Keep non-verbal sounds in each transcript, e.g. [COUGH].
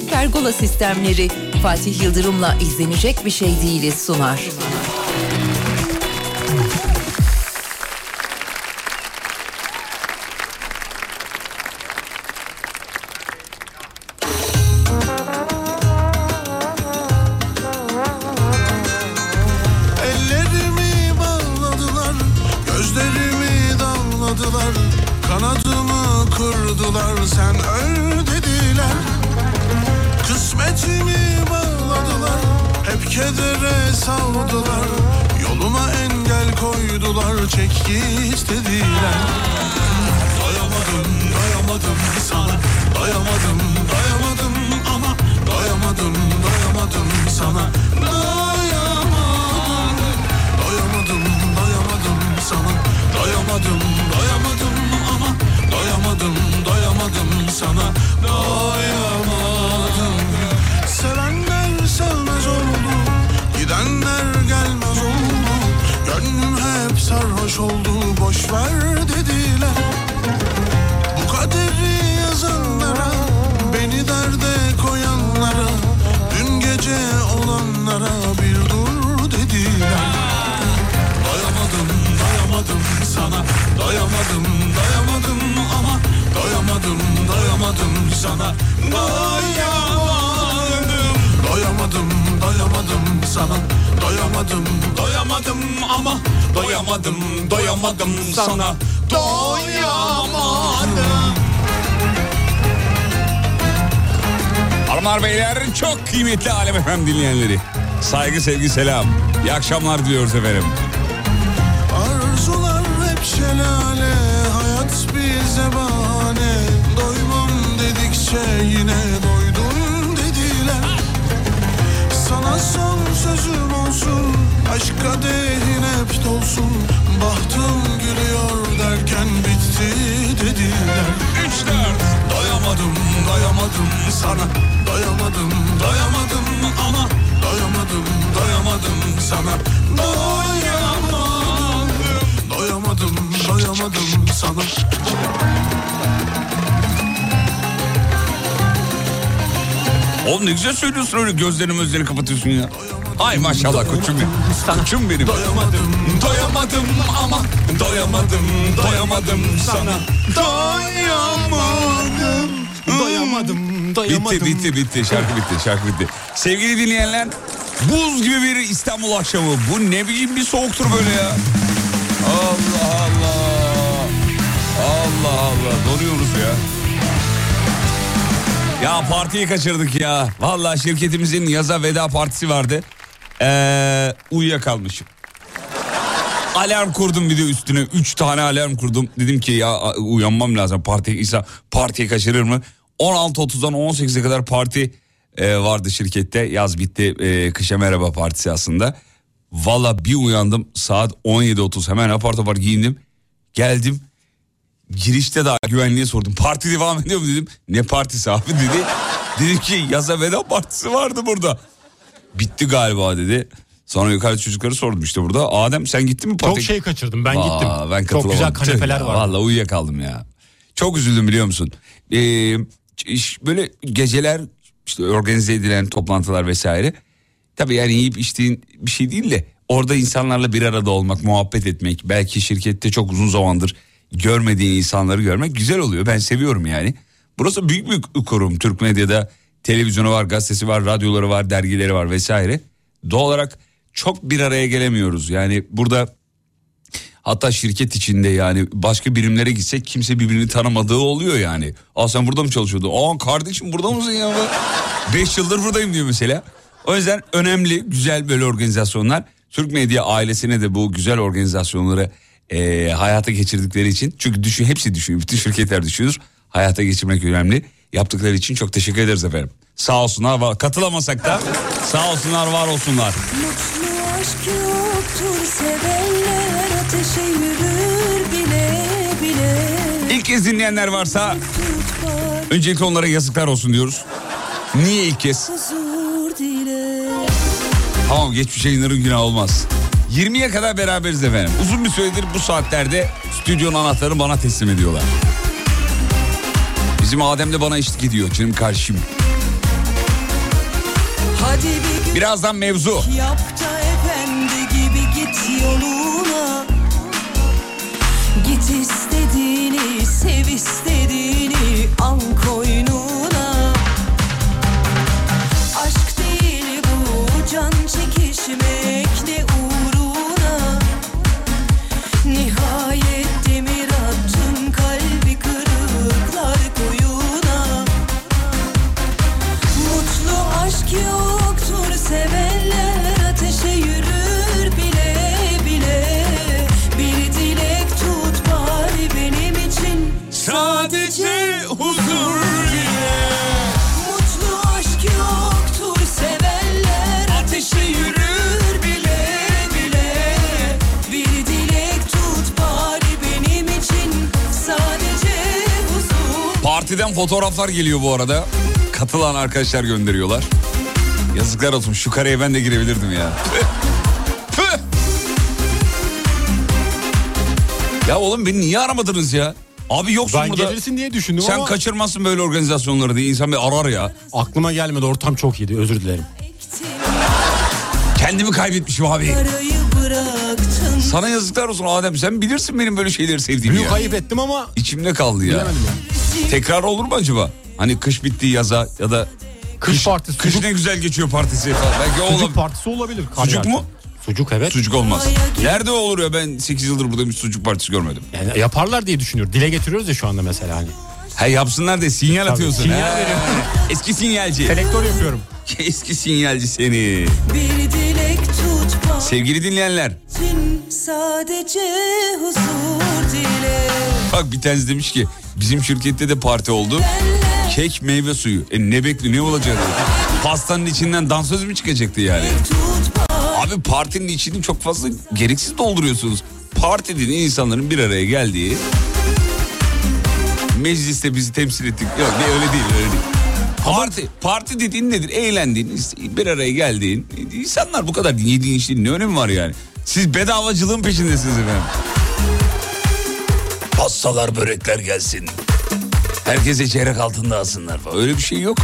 Rising Pergola sistemleri Fatih Yıldırım'la izlenecek bir şey değiliz sunar. Ellerimi Saygı sevgi selam. İyi akşamlar diliyoruz efendim. Oğlum ne güzel söylüyorsun öyle gözlerini gözlerini kapatıyorsun ya. Ay maşallah koçum benim. Koçum benim. Doyamadım doyamadım ama Doyamadım doyamadım sana Doyamadım Doyamadım, doyamadım. Bitti bitti bitti şarkı bitti şarkı bitti. Sevgili dinleyenler buz gibi bir İstanbul akşamı. Bu ne biçim bir soğuktur böyle ya. Allah Allah. Allah Allah donuyoruz ya. Partiyi kaçırdık ya. Vallahi şirketimizin yaza veda partisi vardı. Ee, uyuyakalmışım. Alarm kurdum bir de üstüne. Üç tane alarm kurdum. Dedim ki ya uyanmam lazım. Parti ise partiyi kaçırır mı? 16.30'dan 18'e kadar parti e, vardı şirkette. Yaz bitti e, kışa merhaba partisi aslında. Valla bir uyandım saat 17.30 hemen apar topar giyindim. Geldim girişte daha güvenliğe sordum. Parti devam ediyor mu dedim. Ne partisi abi dedi. Dedim ki yaza veda partisi vardı burada. Bitti galiba dedi. Sonra yukarı çocukları sordum işte burada. Adem sen gittin mi Çok partiye? şey kaçırdım ben Aa, gittim. Ben Çok güzel kanepeler var. Vallahi uyuyakaldım ya. Çok üzüldüm biliyor musun? Ee, böyle geceler işte organize edilen toplantılar vesaire. Tabii yani yiyip içtiğin bir şey değil de orada insanlarla bir arada olmak, muhabbet etmek, belki şirkette çok uzun zamandır görmediğin insanları görmek güzel oluyor. Ben seviyorum yani. Burası büyük bir kurum. Türk medyada televizyonu var, gazetesi var, radyoları var, dergileri var vesaire. Doğal olarak çok bir araya gelemiyoruz. Yani burada hatta şirket içinde yani başka birimlere gitsek kimse birbirini tanımadığı oluyor yani. Aa sen burada mı çalışıyordun? Aa kardeşim burada mısın ya? Beş yıldır buradayım diyor mesela. O yüzden önemli güzel böyle organizasyonlar. Türk medya ailesine de bu güzel organizasyonları e, hayata geçirdikleri için. Çünkü düşün, hepsi düşünüyor. Bütün şirketler düşünür. Hayata geçirmek önemli. Yaptıkları için çok teşekkür ederiz efendim. Sağ olsunlar. Var. Katılamasak da sağ olsunlar var olsunlar. Mutlu aşk yoktur sevenler ateşe yürür bile bile. İlk kez dinleyenler varsa öncelikle onlara yazıklar olsun diyoruz. Niye ilk kez? Tamam geçmiş yayınların günah olmaz. 20'ye kadar beraberiz efendim. Uzun bir süredir bu saatlerde stüdyonun anahtarını bana teslim ediyorlar. Bizim Adem de bana eşlik ediyor canım karşım. Birazdan mevzu. Yap da efendi gibi git yoluna Git istediğini, sev istediğini al koynuna fotoğraflar geliyor bu arada. Katılan arkadaşlar gönderiyorlar. Yazıklar olsun şu kareye ben de girebilirdim ya. Ya oğlum beni niye aramadınız ya? Abi yoksun Ben burada. gelirsin diye düşündüm Sen ama kaçırmazsın böyle organizasyonları diye insan bir arar ya. aklıma gelmedi. Ortam çok iyiydi. Özür dilerim. Kendimi kaybetmişim abi. Sana yazıklar olsun Adem sen bilirsin benim böyle şeyleri sevdiğimi Büyük ya. ayıp ettim ama İçimde kaldı ya. bilemedim ya. Tekrar olur mu acaba? Hani kış bitti yaza ya da Kış partisi, kış sucuk- ne güzel geçiyor partisi falan. Belki Sucuk olabilir. partisi olabilir. kar Sucuk mu? Sucuk evet. Sucuk olmaz. Nerede olur ya ben 8 yıldır burada bir sucuk partisi görmedim. Yani yaparlar diye düşünüyorum. Dile getiriyoruz ya şu anda mesela hani. He yapsınlar de sinyal atıyorsun. sinyal veriyorum. Eski sinyalci. Selektör yapıyorum. [LAUGHS] Eski sinyalci seni. Sevgili dinleyenler. sadece huzur dile Bak bir tanesi demiş ki bizim şirkette de parti oldu. Kek meyve suyu. E ne bekliyor ne olacak? Pastanın içinden dansöz mü çıkacaktı yani? Abi partinin içini çok fazla gereksiz dolduruyorsunuz. Parti dediğin insanların bir araya geldiği mecliste bizi temsil ettik. Yok ne öyle değil öyle değil. Parti, parti dediğin nedir? Eğlendiğin, bir araya geldiğin insanlar bu kadar yediğin işin ne önemi var yani? Siz bedavacılığın peşindesiniz efendim. Pastalar, börekler gelsin. Herkese çeyrek altında alsınlar falan. Öyle bir şey yok.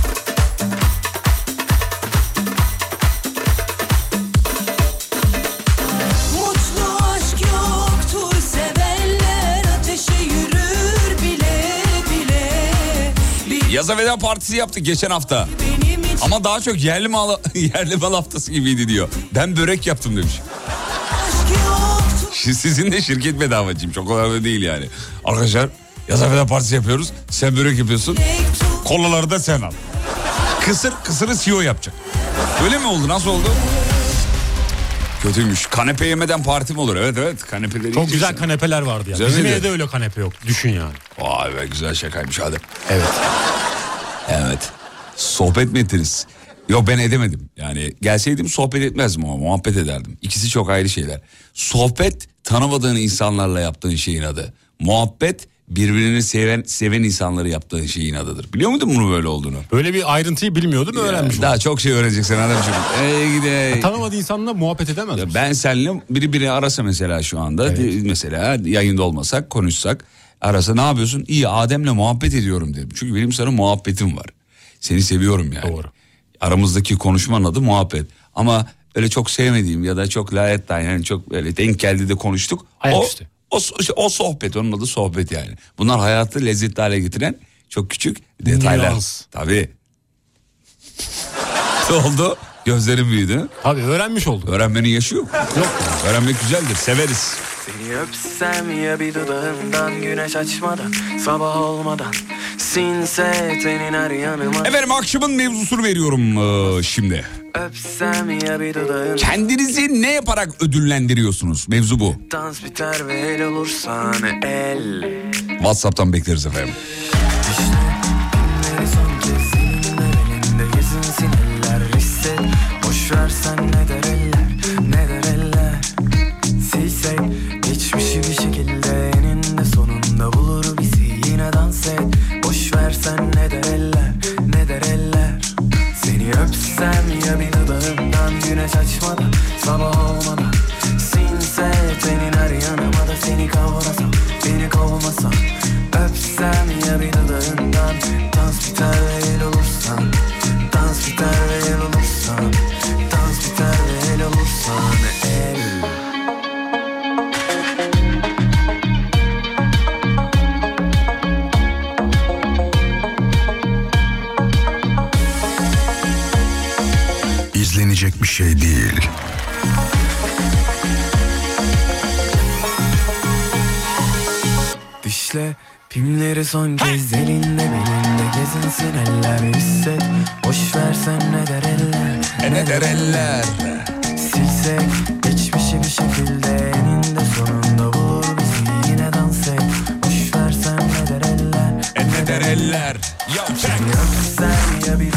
Yaza veda partisi yaptık geçen hafta. Ama daha çok yerli mal [LAUGHS] yerli mal haftası gibiydi diyor. Ben börek yaptım demiş. Sizin de şirket bedavacıyım. Çok kadar da değil yani. Arkadaşlar yaza veda partisi yapıyoruz. Sen börek yapıyorsun. Kolaları da sen al. Kısır, kısırı CEO yapacak. Öyle mi oldu? Nasıl oldu? Kötüymüş. Kanepe yemeden parti mi olur? Evet evet kanepeleri Çok güzel kanepeler vardı ya. Güzel Bizim evde öyle kanepe yok. Düşün yani. Vay be güzel şakaymış hadi. Evet. Evet. Sohbet mi ettiniz? Yok ben edemedim. Yani gelseydim sohbet etmezdim ama muhabbet ederdim. İkisi çok ayrı şeyler. Sohbet tanımadığın insanlarla yaptığın şeyin adı. Muhabbet birbirini seven seven insanları yaptığın şeyin adıdır. Biliyor muydun bunu böyle olduğunu? Böyle bir ayrıntıyı bilmiyordum öğrenmiş Daha çok şey öğreneceksin adamcığım. [LAUGHS] Ey gide. Tanımadığı insanla muhabbet edemez misin? Ben seninle biri biri arasa mesela şu anda de- mesela yayında olmasak konuşsak arasa ne yapıyorsun? İyi Adem'le muhabbet ediyorum dedim. Çünkü benim sana muhabbetim var. Seni seviyorum yani. Doğru. Aramızdaki konuşmanın adı muhabbet. Ama öyle çok sevmediğim ya da çok layet yani çok böyle denk geldi de konuştuk. O, Ayaküstü. o, so- o sohbet onun adı sohbet yani. Bunlar hayatı lezzetli hale getiren çok küçük detaylar. Nüans. Tabii. ne oldu? Gözlerim büyüdü. Tabii öğrenmiş olduk. Öğrenmenin yaşı yok. Yok. Öğrenmek güzeldir, severiz. Seni öpsem ya bir dudağından güneş açmadan sabah olmadan sinse tenin her yanıma Efendim akşamın mevzusunu veriyorum ee, şimdi. öpsem ya bir dudağından Kendinizi ne yaparak ödüllendiriyorsunuz? Mevzu bu. dans biter ve el olursan el WhatsApp'tan bekleriz efendim. sabah olmadan Sinse tenin her yanıma da seni kavrasam Beni kovmasam Öpsem ya bir dudağından Dans biter ve el olursan Dans biter ve el olursan Dans biter ve el olursan El izlenecek bir şey değil. Dişle pimleri son kez elinde belinde gezinsin eller hisset Boş versen ne der eller Ne der eller? Silsek geçmişi bir şekilde eninde sonunda bulur bizi yine dans et Boş versen ne der eller Ne der eller? Yo, check. Sen ya bir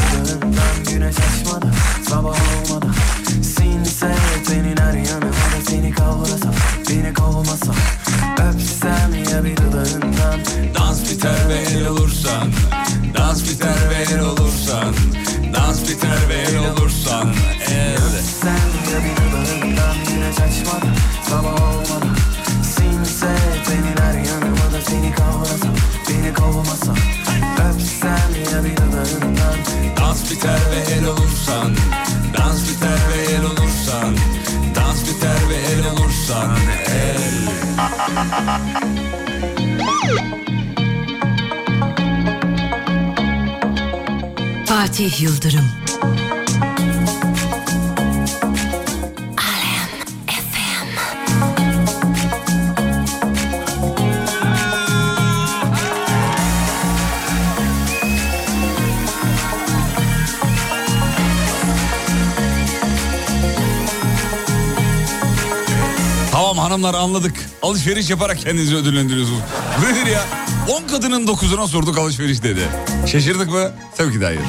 Alışveriş yaparak kendinizi ödüllendiriyorsunuz. Nedir ya? 10 kadının 9'una sorduk alışveriş dedi. Şaşırdık mı? Tabii ki de hayır.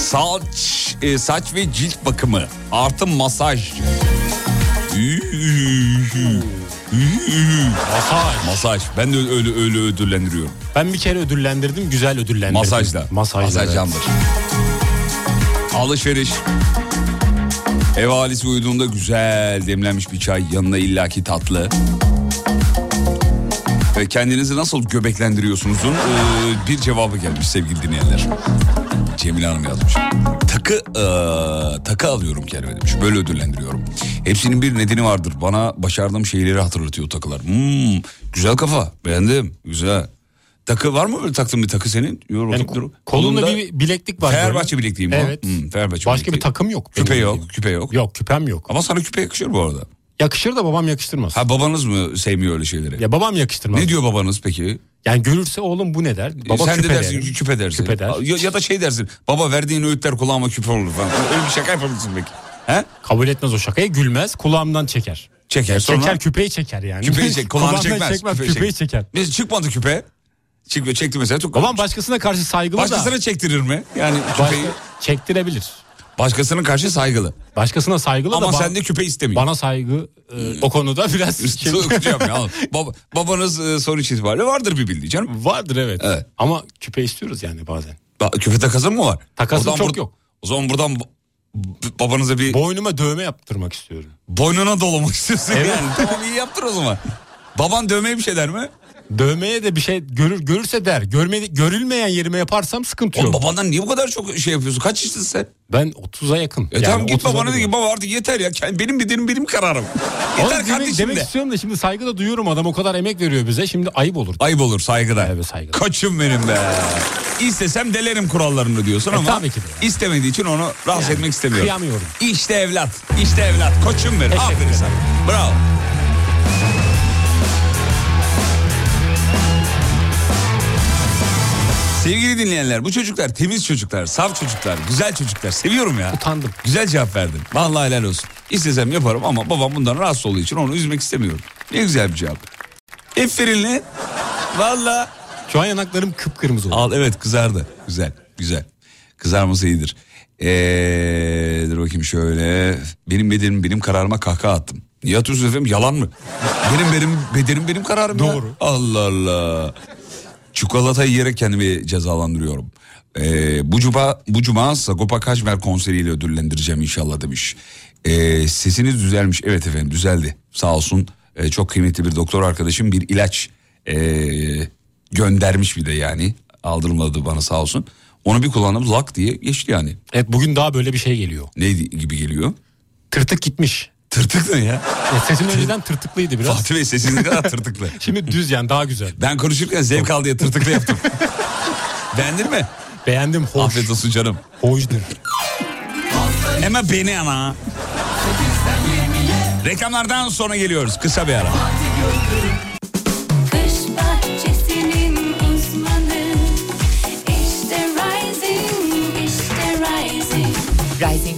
Saç, e, saç ve cilt bakımı artı masaj. Masaj. Masaj. Ben de öyle öyle ödüllendiriyorum. Ben bir kere ödüllendirdim güzel ödüllendirdim. Masajla. Masajla. Masaj evet. Alışveriş. Ev ailesi uyuduğunda güzel demlenmiş bir çay yanına illaki tatlı. Ve kendinizi nasıl göbeklendiriyorsunuzun e, bir cevabı gelmiş sevgili dinleyenler. Cemile Hanım yazmış. Takı e, takı alıyorum kendime demiş. Böyle ödüllendiriyorum. Hepsinin bir nedeni vardır. Bana başardığım şeyleri hatırlatıyor takılar. Hmm, güzel kafa. Beğendim. Güzel. Takı var mı böyle taktığın bir takı senin? Yor, Yani dur. kolunda bir bileklik var. Fenerbahçe böyle. bilekliği mi o? Evet. Hmm, Fenerbahçe Başka bir bilekliği. takım yok. Küpe benim yok, bildiğim. küpe yok. Yok küpem yok. Ama sana küpe yakışır bu arada. Yakışır da babam yakıştırmaz. Ha babanız mı sevmiyor öyle şeyleri? Ya babam yakıştırmaz. ne diyor babanız peki? Yani görürse oğlum bu ne der? Baba Sen de küpe dersin der. küpe dersin. Küpe der. Ya, ya da şey dersin. Baba verdiğin öğütler kulağıma küpe olur falan. [LAUGHS] Öyle bir şaka yapabilirsin belki. He? Kabul etmez o şakayı gülmez kulağımdan çeker. Çeker sonra. Çeker küpeyi çeker yani. Küpeyi çek, [LAUGHS] kulağını çekmez. çekmez Küpeyi küpeyi çek. çeker. Neyse çıkmadı küpe. Çıkmıyor çekti mesela. Çok Babam başkasına karşı saygılı Başkasına da çektirir mi? Yani başka, küpeyi çektirebilir. başkasının karşı saygılı. Başkasına saygılı Ama da ba- sen de küpe istemiyor. bana saygı e, o konuda [LAUGHS] biraz Sokacağım ya. [LAUGHS] Baba, babanız e, sonuç itibariyle vardır bir bildiği canım. vardır evet. Evet. Ama küpe istiyoruz yani bazen. Ba- Küpe takası mı var? Takası O zaman çok yok. O zaman buradan babanıza bir Boynuma dövme yaptırmak istiyorum. boynuna dolamak istiyorsun Evet. yani. Tamam iyi yaptır o zaman. Baban dövmeye bir şey der mi? Dövmeye de bir şey görür görürse der. Görmedi, görülmeyen yerime yaparsam sıkıntı Oğlum yok. babandan niye bu kadar çok şey yapıyorsun? Kaç yaşındasın sen? Ben 30'a yakın. E tamam git 30'a babana de ki baba artık yeter ya. Kend- Benim benim benim kararım. Oğlum Yeter demek, kardeşim demek de. istiyorum da şimdi saygı da duyuyorum adam o kadar emek veriyor bize. Şimdi ayıp olur. Ayıp olur saygıda. Evet, saygıda. Koçum benim be. İstesem delerim kurallarını diyorsun E, ama tabii ki de. istemediği için onu rahatsız etmek istemiyorum. kıyamıyorum. İşte evlat. işte evlat. Koçum benim. Teşekkür Aferin ederim. sana. Bravo. Sevgili dinleyenler bu çocuklar temiz çocuklar, saf çocuklar, güzel çocuklar. Seviyorum ya. Utandım. Güzel cevap verdin. Vallahi helal olsun. İstesem yaparım ama babam bundan rahatsız olduğu için onu üzmek istemiyorum. Ne güzel bir cevap. Aferin lan. Vallahi. Şu an yanaklarım kıpkırmızı oldu. Al evet kızardı. Güzel güzel. Kızarması iyidir. Ee, dur bakayım şöyle. Benim bedenim benim kararıma kahkaha attım. Atıyorsunuz efendim yalan mı? Benim benim bedenim benim kararım ya. Doğru. Allah Allah. Çikolata yiyerek kendimi cezalandırıyorum. Ee, bu cuma bu cuma Sagopa Kajmer konseriyle ödüllendireceğim inşallah demiş. Ee, sesiniz düzelmiş. Evet efendim düzeldi. Sağ olsun. Ee, çok kıymetli bir doktor arkadaşım bir ilaç ee, göndermiş bir de yani. Aldırmadı bana sağ olsun. Onu bir kullandım lak diye geçti yani. Evet bugün daha böyle bir şey geliyor. Ne gibi geliyor? Tırtık gitmiş. Tırtık ne ya? E, sesim önceden tırtıklıydı biraz. Fatih Bey sesiniz ne kadar [LAUGHS] tırtıklı. Şimdi düz yani daha güzel. Ben konuşurken zevk al diye tırtıklı yaptım. [LAUGHS] Beğendin mi? Beğendim hoş. Afiyet olsun canım. Hoşdur. Hemen beni ana. Reklamlardan sonra geliyoruz. Kısa bir ara.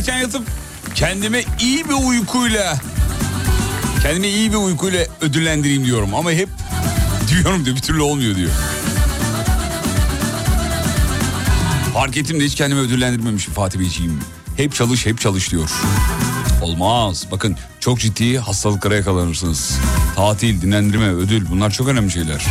Erken yatıp kendime iyi bir uykuyla kendime iyi bir uykuyla ödüllendireyim diyorum ama hep diyorum diyor bir türlü olmuyor diyor. Fark ettim de hiç kendimi ödüllendirmemişim Fatih Beyciğim. Hep çalış hep çalış diyor. Olmaz. Bakın çok ciddi hastalıklara yakalanırsınız. Tatil, dinlendirme, ödül bunlar çok önemli şeyler.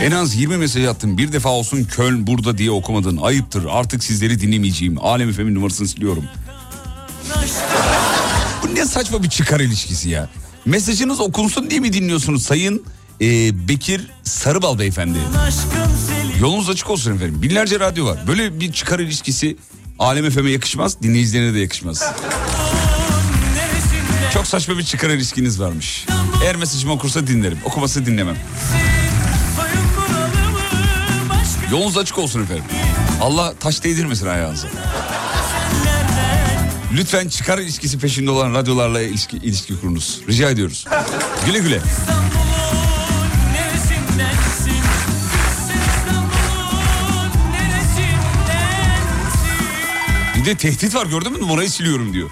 En az 20 mesaj attım. Bir defa olsun Köln burada diye okumadın. Ayıptır. Artık sizleri dinlemeyeceğim. Alem Efem'in numarasını siliyorum. Bu ne saçma bir çıkar ilişkisi ya. Mesajınız okunsun diye mi dinliyorsunuz Sayın e, Bekir Sarıbal beyefendi? Yolunuz açık olsun efendim. Binlerce radyo var. Böyle bir çıkar ilişkisi Alem Efem'e yakışmaz, dinleyicilerine de yakışmaz. Çok saçma bir çıkar ilişkiniz varmış. Eğer mesajımı okursa dinlerim, okumasa dinlemem. Yolunuz açık olsun efendim. Allah taş değdirmesin ayağınıza. Lütfen çıkar ilişkisi peşinde olan radyolarla ilişki, ilişki kurunuz. Rica ediyoruz. Güle güle. Bir de tehdit var gördün mü numarayı siliyorum diyor.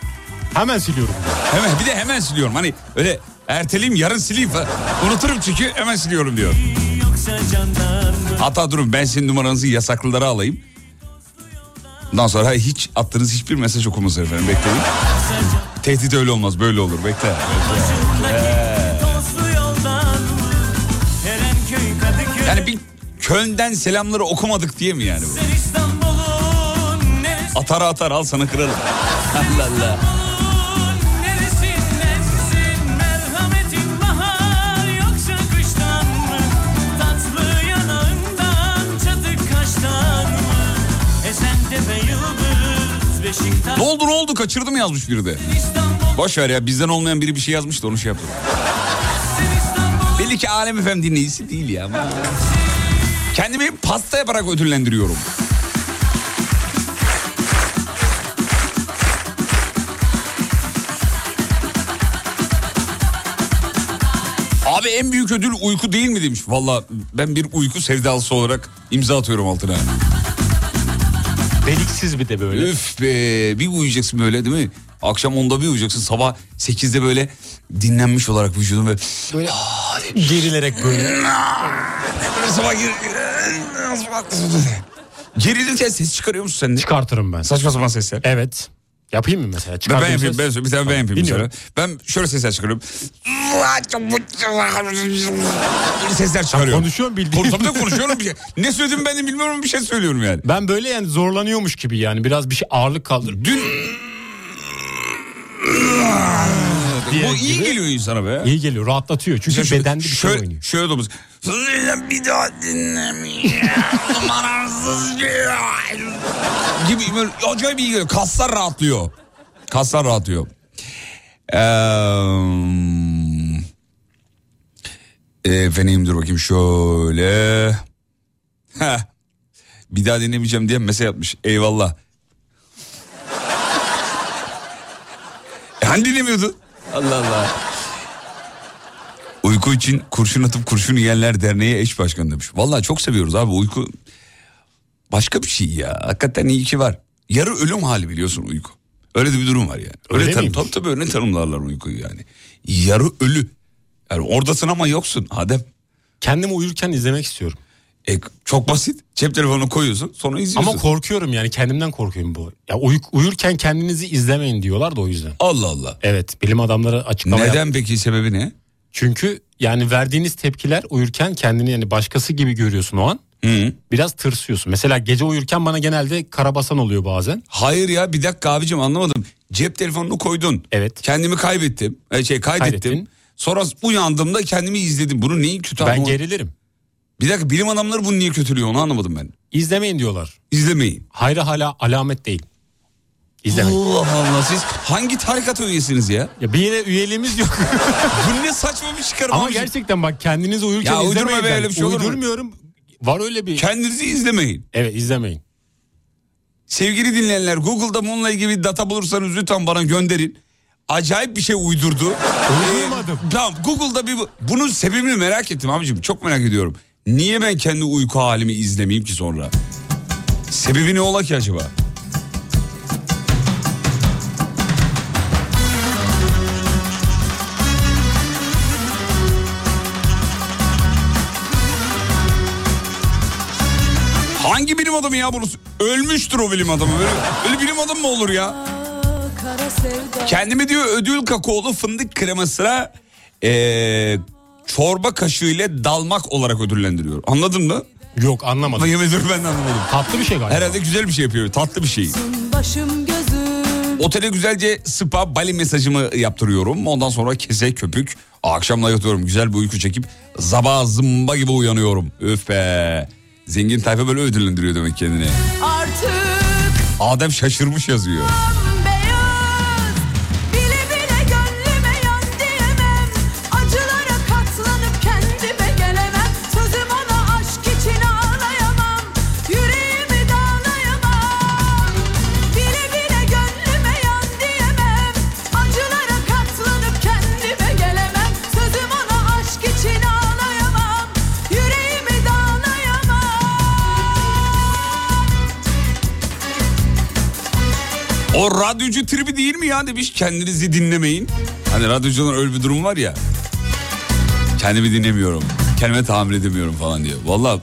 Hemen siliyorum. Hemen bir de hemen siliyorum. Hani öyle erteleyeyim yarın sileyim falan. Unuturum çünkü hemen siliyorum diyor. Hatta durun ben sizin numaranızı yasaklılara alayım. Ondan sonra hiç attığınız hiçbir mesaj okumaz efendim bekleyin. Tehdit öyle olmaz böyle olur bekle. Yani bir Köln'den selamları okumadık diye mi yani bu? Sen İstanbul'un neresindensin Atar atar al sana kırarım. [LAUGHS] Allah Allah. Oldu kaçırdım yazmış biri de. Boş ver ya bizden olmayan biri bir şey yazmış da onu şey yaptım. Belli ki Alem Efem dinleyicisi değil ya. ama. Kendimi pasta yaparak ödüllendiriyorum. Abi en büyük ödül uyku değil mi demiş. Valla ben bir uyku sevdalısı olarak imza atıyorum altına. Deliksiz bir de böyle. Üf be bir uyuyacaksın böyle değil mi? Akşam 10'da bir uyuyacaksın sabah 8'de böyle dinlenmiş olarak vücudun ve Böyle gerilerek böyle. Böyle sabah gir... Gerilirken ses çıkarıyor musun sen de? Çıkartırım ben. Saçma sapan sesler. Evet. Yapayım mı mesela? Ben, ben yapayım, ben, bir tane ben yapayım mesela. Ben şöyle sesler çıkarıyorum. Sesler çıkarıyorum. Konuşuyorum bildiğin. Tabii tabii konuşuyorum bir şey. Ne söylediğimi ben de bilmiyorum bir şey söylüyorum yani. Ben böyle yani zorlanıyormuş gibi yani biraz bir şey ağırlık kaldır. Dün bu iyi gibi. geliyor insana be. İyi geliyor rahatlatıyor çünkü Şöyle- bedende bir şey şöyle, oynuyor. Şöyle domuz. Bir daha dinlemeyeceğim. [LAUGHS] Numarasız gibi böyle acayip iyi geliyor. Kaslar rahatlıyor. Kaslar rahatlıyor. Ee, efendim dur bakayım şöyle. Heh. Bir daha dinlemeyeceğim diye mesaj atmış. Eyvallah. E hani dinlemiyordun? Allah Allah. Uyku için kurşun atıp kurşun yiyenler derneği eş başkanı demiş. Vallahi çok seviyoruz abi uyku. Başka bir şey ya. Hakikaten iyi ki var. Yarı ölüm hali biliyorsun uyku. Öyle de bir durum var yani. Öyle, Öyle tabii tabii öyle tanımlarlar uykuyu yani. Yarı ölü. Yani oradasın ama yoksun Adem. Kendimi uyurken izlemek istiyorum. E, çok basit. Cep telefonunu koyuyorsun sonra izliyorsun. Ama korkuyorum yani kendimden korkuyorum bu. Ya uy- uyurken kendinizi izlemeyin diyorlar da o yüzden. Allah Allah. Evet bilim adamları açıklama yap- Neden peki sebebi ne? Çünkü yani verdiğiniz tepkiler uyurken kendini yani başkası gibi görüyorsun o an. Hı. Biraz tırsıyorsun. Mesela gece uyurken bana genelde karabasan oluyor bazen. Hayır ya bir dakika abicim anlamadım. Cep telefonunu koydun. Evet. Kendimi kaybettim. E, şey kaydettim. Kaydettin. Sonra uyandığımda kendimi izledim. Bunu neyin kötü Ben anlamadım. gerilirim. Bir dakika bilim adamları bunu niye kötülüyor onu anlamadım ben. İzlemeyin diyorlar. İzlemeyin. Hayra hala alamet değil. İzlemeyin. Allah Allah siz hangi tarikat üyesiniz ya? Ya bir yere üyeliğimiz yok. [LAUGHS] Bu ne saçma bir çıkarım Ama abicim. gerçekten bak kendinizi uyurken Ya uydurma izlemeyin. be, ben. öyle bir şey olur? Uydurmuyorum. Var öyle bir. Kendinizi izlemeyin. Evet izlemeyin. Sevgili dinleyenler Google'da bununla ilgili bir data bulursanız lütfen bana gönderin. Acayip bir şey uydurdu. [LAUGHS] Uydurmadım. Ee, tamam Google'da bir bunun sebebini merak ettim abicim. Çok merak ediyorum. Niye ben kendi uyku halimi izlemeyeyim ki sonra? Sebebi ne ola ki acaba? Hangi bilim adamı ya bunu? Ölmüştür o bilim adamı. Böyle, öyle bilim adamı mı olur ya? Kendimi diyor ödül kakaolu fındık kremasına eee, çorba kaşığıyla dalmak olarak ödüllendiriyor. Anladın mı? Yok anlamadım. Yemin ediyorum ben de anlamadım. Tatlı bir şey galiba. Herhalde güzel bir şey yapıyor. Tatlı bir şey. başım gözüm Otele güzelce spa bali mesajımı yaptırıyorum. Ondan sonra kese köpük. Akşamla yatıyorum. Güzel bir uyku çekip zaba zımba gibi uyanıyorum. Öf be. Zengin tayfa böyle ödüllendiriyor demek kendini. artık Adem şaşırmış yazıyor. O radyocu tribi değil mi ya demiş kendinizi dinlemeyin. Hani radyocuların öyle bir durum var ya. Kendimi dinlemiyorum. Kendime tahammül edemiyorum falan diyor. Valla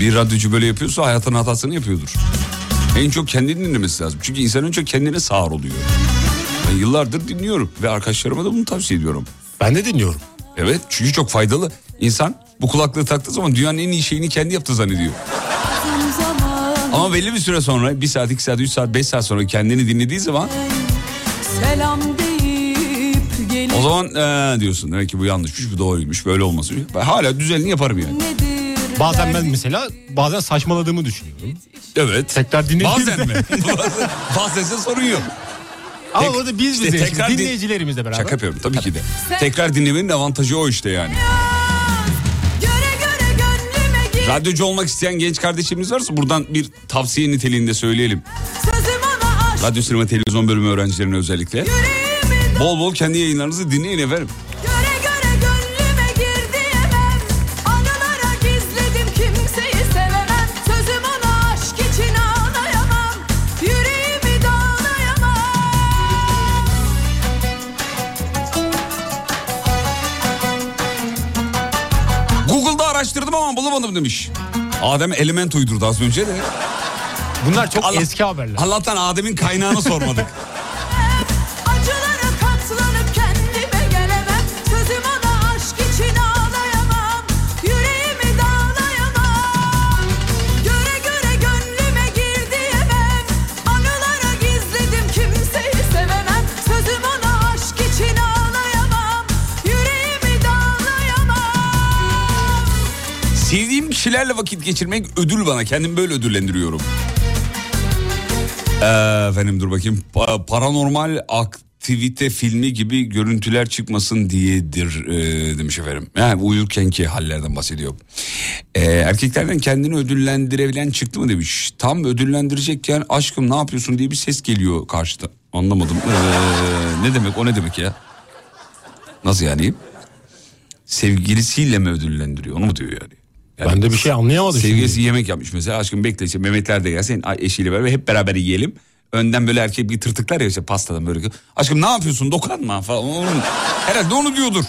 bir radyocu böyle yapıyorsa hayatın hatasını yapıyordur. En çok kendini dinlemesi lazım. Çünkü insan en çok kendine sağır oluyor. Ben yıllardır dinliyorum ve arkadaşlarıma da bunu tavsiye ediyorum. Ben de dinliyorum. Evet çünkü çok faydalı. İnsan bu kulaklığı taktığı zaman dünyanın en iyi şeyini kendi yaptı zannediyor. Ama belli bir süre sonra bir saat, iki saat, üç saat, beş saat sonra kendini dinlediği zaman selam deyip gelip O zaman ee, diyorsun demek ki bu yanlışmış bu doğruymuş böyle olması. Ben hala düzenli yaparım yani. Bazen ben mesela bazen saçmaladığımı düşünüyorum. Evet. Tekrar dinlediğimde. Bazen mi? [LAUGHS] bazen, bazense sorun yok. Ama Tek- orada biz işte bize tekrar tekrar din- dinleyicilerimizle beraber. Şaka yapıyorum tabii ki de. Tekrar dinlemenin avantajı o işte yani. Gir Radyocu olmak isteyen genç kardeşimiz varsa buradan bir tavsiye niteliğinde söyleyelim. Radyo sinema televizyon bölümü öğrencilerine özellikle. Bol bol kendi yayınlarınızı dinleyin efendim. Bulamadım demiş. Adem element uydurdu az önce de. Bunlar çok Allah- eski haberler. Allah'tan Adem'in kaynağını sormadık. [LAUGHS] kişilerle vakit geçirmek ödül bana. Kendimi böyle ödüllendiriyorum. Ee, efendim dur bakayım. Pa- paranormal aktivite filmi gibi görüntüler çıkmasın diyedir e, demiş efendim. Yani uyurkenki hallerden bahsediyor. Ee, erkeklerden kendini ödüllendirebilen çıktı mı demiş. Tam ödüllendirecekken aşkım ne yapıyorsun diye bir ses geliyor karşıda. Anlamadım. Ee, ne demek o ne demek ya? Nasıl yani? Sevgilisiyle mi ödüllendiriyor onu mu diyor yani? Yani Ben de bir şey anlayamadım Sevgilisi şimdi. yemek yapmış mesela aşkım bekle işte Mehmetler de gelsin eşiyle beraber hep beraber yiyelim. Önden böyle erkek bir tırtıklar ya işte pastadan böyle. Aşkım ne yapıyorsun dokanma falan. Onun, herhalde onu diyordur.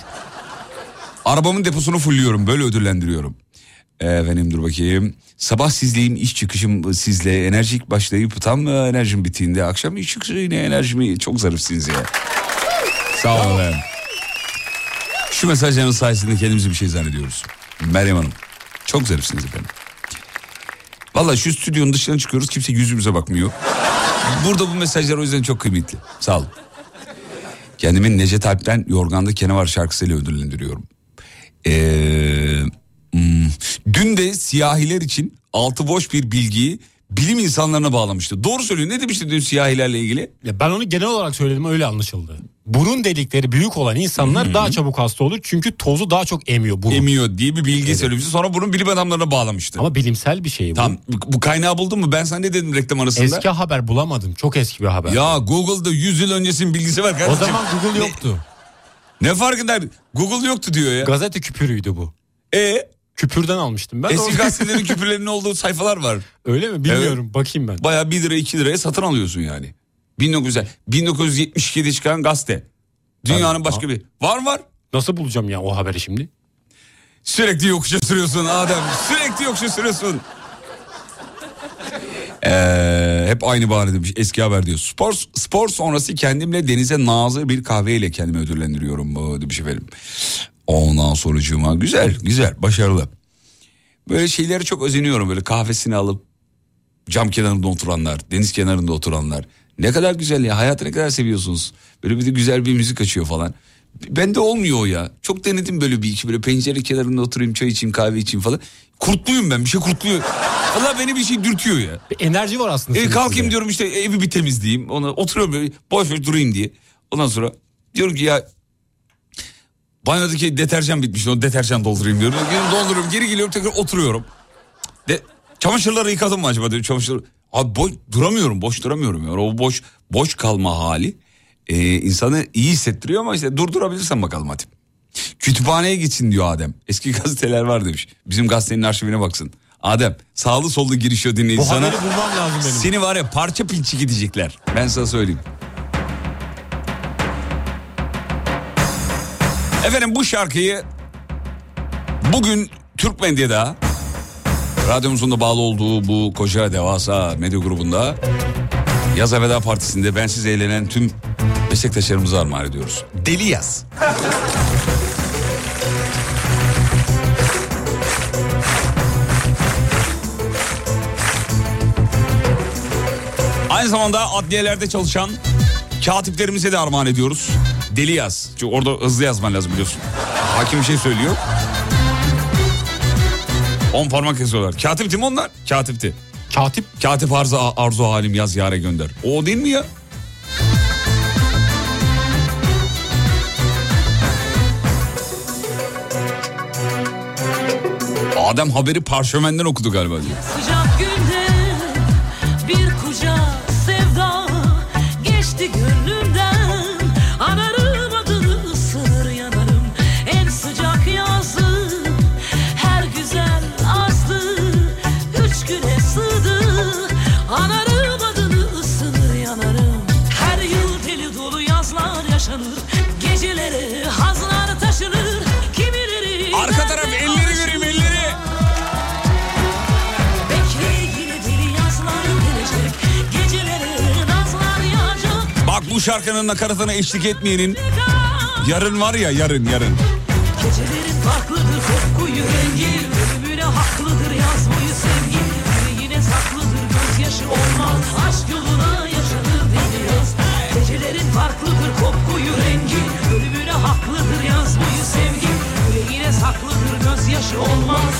Arabamın deposunu fulluyorum böyle ödüllendiriyorum. Efendim dur bakayım. Sabah sizleyim iş çıkışım sizle enerjik başlayıp tam enerjim bittiğinde akşam iş çıkışı yine enerjimi çok zarifsiniz ya. Sağ olun efendim. Şu mesajların sayesinde kendimizi bir şey zannediyoruz. Meryem Hanım. Çok zarifsiniz efendim. Valla şu stüdyonun dışına çıkıyoruz kimse yüzümüze bakmıyor. Burada bu mesajlar o yüzden çok kıymetli. Sağ olun. Kendimi Necdet Alp'ten Yorganda Kene Var şarkısıyla ödüllendiriyorum. Ee, hmm, dün de siyahiler için altı boş bir bilgiyi bilim insanlarına bağlamıştı. Doğru söylüyor. Ne demişti dün siyahilerle ilgili? Ya ben onu genel olarak söyledim öyle anlaşıldı. Burun delikleri büyük olan insanlar daha çabuk hasta olur çünkü tozu daha çok emiyor burun. Emiyor diye bir bilgi söylemişti. Sonra bunun bilim adamlarına bağlamıştı. Ama bilimsel bir şey bu. Tam bu kaynağı buldun mu? Ben sana ne dedim reklam arasında? Eski haber bulamadım. Çok eski bir haber. Ya Google'da 100 yıl öncesinin bilgisi var o kardeşim. zaman Google yoktu. Ne fark eder? Google yoktu diyor ya. Gazete küpürüydü bu. E Küpürden almıştım ben. eski gazetelerin [LAUGHS] küpürlerinin olduğu sayfalar var. Öyle mi? Bilmiyorum. Bakayım ben. Baya 1 lira 2 liraya satın alıyorsun yani. 1900, 1972'de çıkan gazete. Dünyanın Tabii. başka bir. Var var. Nasıl bulacağım ya o haberi şimdi? Sürekli yokuşa sürüyorsun Adem. Sürekli yokuşa sürüyorsun. Ee, hep aynı bahane demiş eski haber diyor. Spor, spor sonrası kendimle denize nazır bir kahveyle kendimi ödüllendiriyorum bu demiş efendim. Ondan sonucuma güzel güzel başarılı. Böyle şeylere çok özeniyorum böyle kahvesini alıp cam kenarında oturanlar, deniz kenarında oturanlar. Ne kadar güzel ya hayatı ne kadar seviyorsunuz. Böyle bir de güzel bir müzik açıyor falan. Bende olmuyor o ya. Çok denedim böyle bir iki böyle pencere kenarında oturayım çay içeyim kahve içeyim falan. Kurtluyum ben bir şey kurtluyor. Valla beni bir şey dürtüyor ya. Bir enerji var aslında. E, kalkayım içinde. diyorum işte evi bir temizleyeyim. Ona oturuyorum böyle boş boş durayım diye. Ondan sonra diyorum ki ya banyodaki deterjan bitmiş. O deterjan doldurayım diyorum. Geri dolduruyorum geri geliyorum tekrar oturuyorum. De, çamaşırları yıkadım mı acaba diyorum çamaşır. Abi boş, duramıyorum boş duramıyorum. Yani. O boş boş kalma hali e, insanı iyi hissettiriyor ama işte durdurabilirsen bakalım hadi. Kütüphaneye gitsin diyor Adem. Eski gazeteler var demiş. Bizim gazetenin arşivine baksın. Adem sağlı sollu girişiyor dinleyici Bu sana. haberi bulmam lazım benim. Seni var ya parça pinçi gidecekler. Ben sana söyleyeyim. Efendim bu şarkıyı bugün Türk medyada radyomuzun da bağlı olduğu bu koca devasa medya grubunda Yaz Veda Partisi'nde bensiz eğlenen tüm meslektaşlarımıza armağan ediyoruz. Deli yaz. Aynı zamanda adliyelerde çalışan katiplerimize de armağan ediyoruz. Deli yaz. Çünkü orada hızlı yazman lazım biliyorsun. Hakim bir şey söylüyor. On parmak yazıyorlar. Katipti mi onlar? Katipti. Katip Katip arzu, arzu halim yaz yare gönder. O değil mi ya? Adem haberi parşömenden okudu galiba diyor. Bu şarkının nakaratına eşlik etmeyenin yarın var ya yarın yarın. Gecelerin farklıdır kokkuyu rengi Ölümüne haklıdır yazmayı sevgi Yüreğine saklıdır gözyaşı olmaz. Aşk yoluna yaşanır deniyoruz Gecelerin farklıdır kokkuyu rengi Ölümüne haklıdır yazmayı sevgi Yüreğine saklıdır gözyaşı olmaz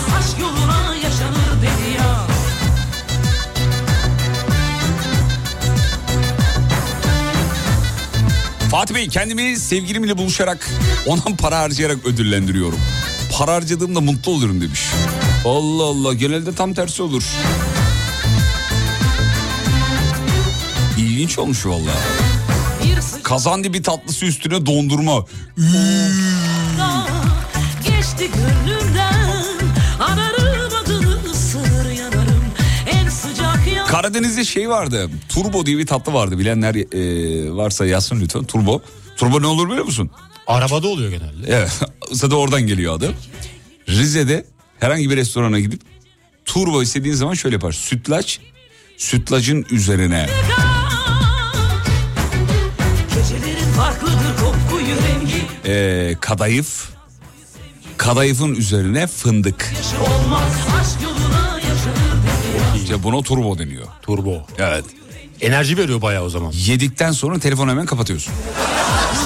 Fatih Bey kendimi sevgilimle buluşarak ona para harcayarak ödüllendiriyorum. Para harcadığımda mutlu olurum demiş. Allah Allah genelde tam tersi olur. İlginç olmuş valla. Bir sıcak Kazan dibi tatlısı üstüne dondurma. da Karadeniz'de şey vardı. Turbo diye bir tatlı vardı. Bilenler e, varsa yazsın lütfen. Turbo. Turbo ne olur biliyor musun? Arabada oluyor genelde. Evet. [LAUGHS] Zaten oradan geliyor adı. Rize'de herhangi bir restorana gidip turbo istediğin zaman şöyle yapar. Sütlaç, sütlacın üzerine Gecelerin farklıdır kokkuyu rengi e, kadayıf, kadayıfın üzerine fındık. Olmaz İşte buna turbo deniyor. Turbo. Evet. Enerji veriyor bayağı o zaman. Yedikten sonra telefonu hemen kapatıyorsun.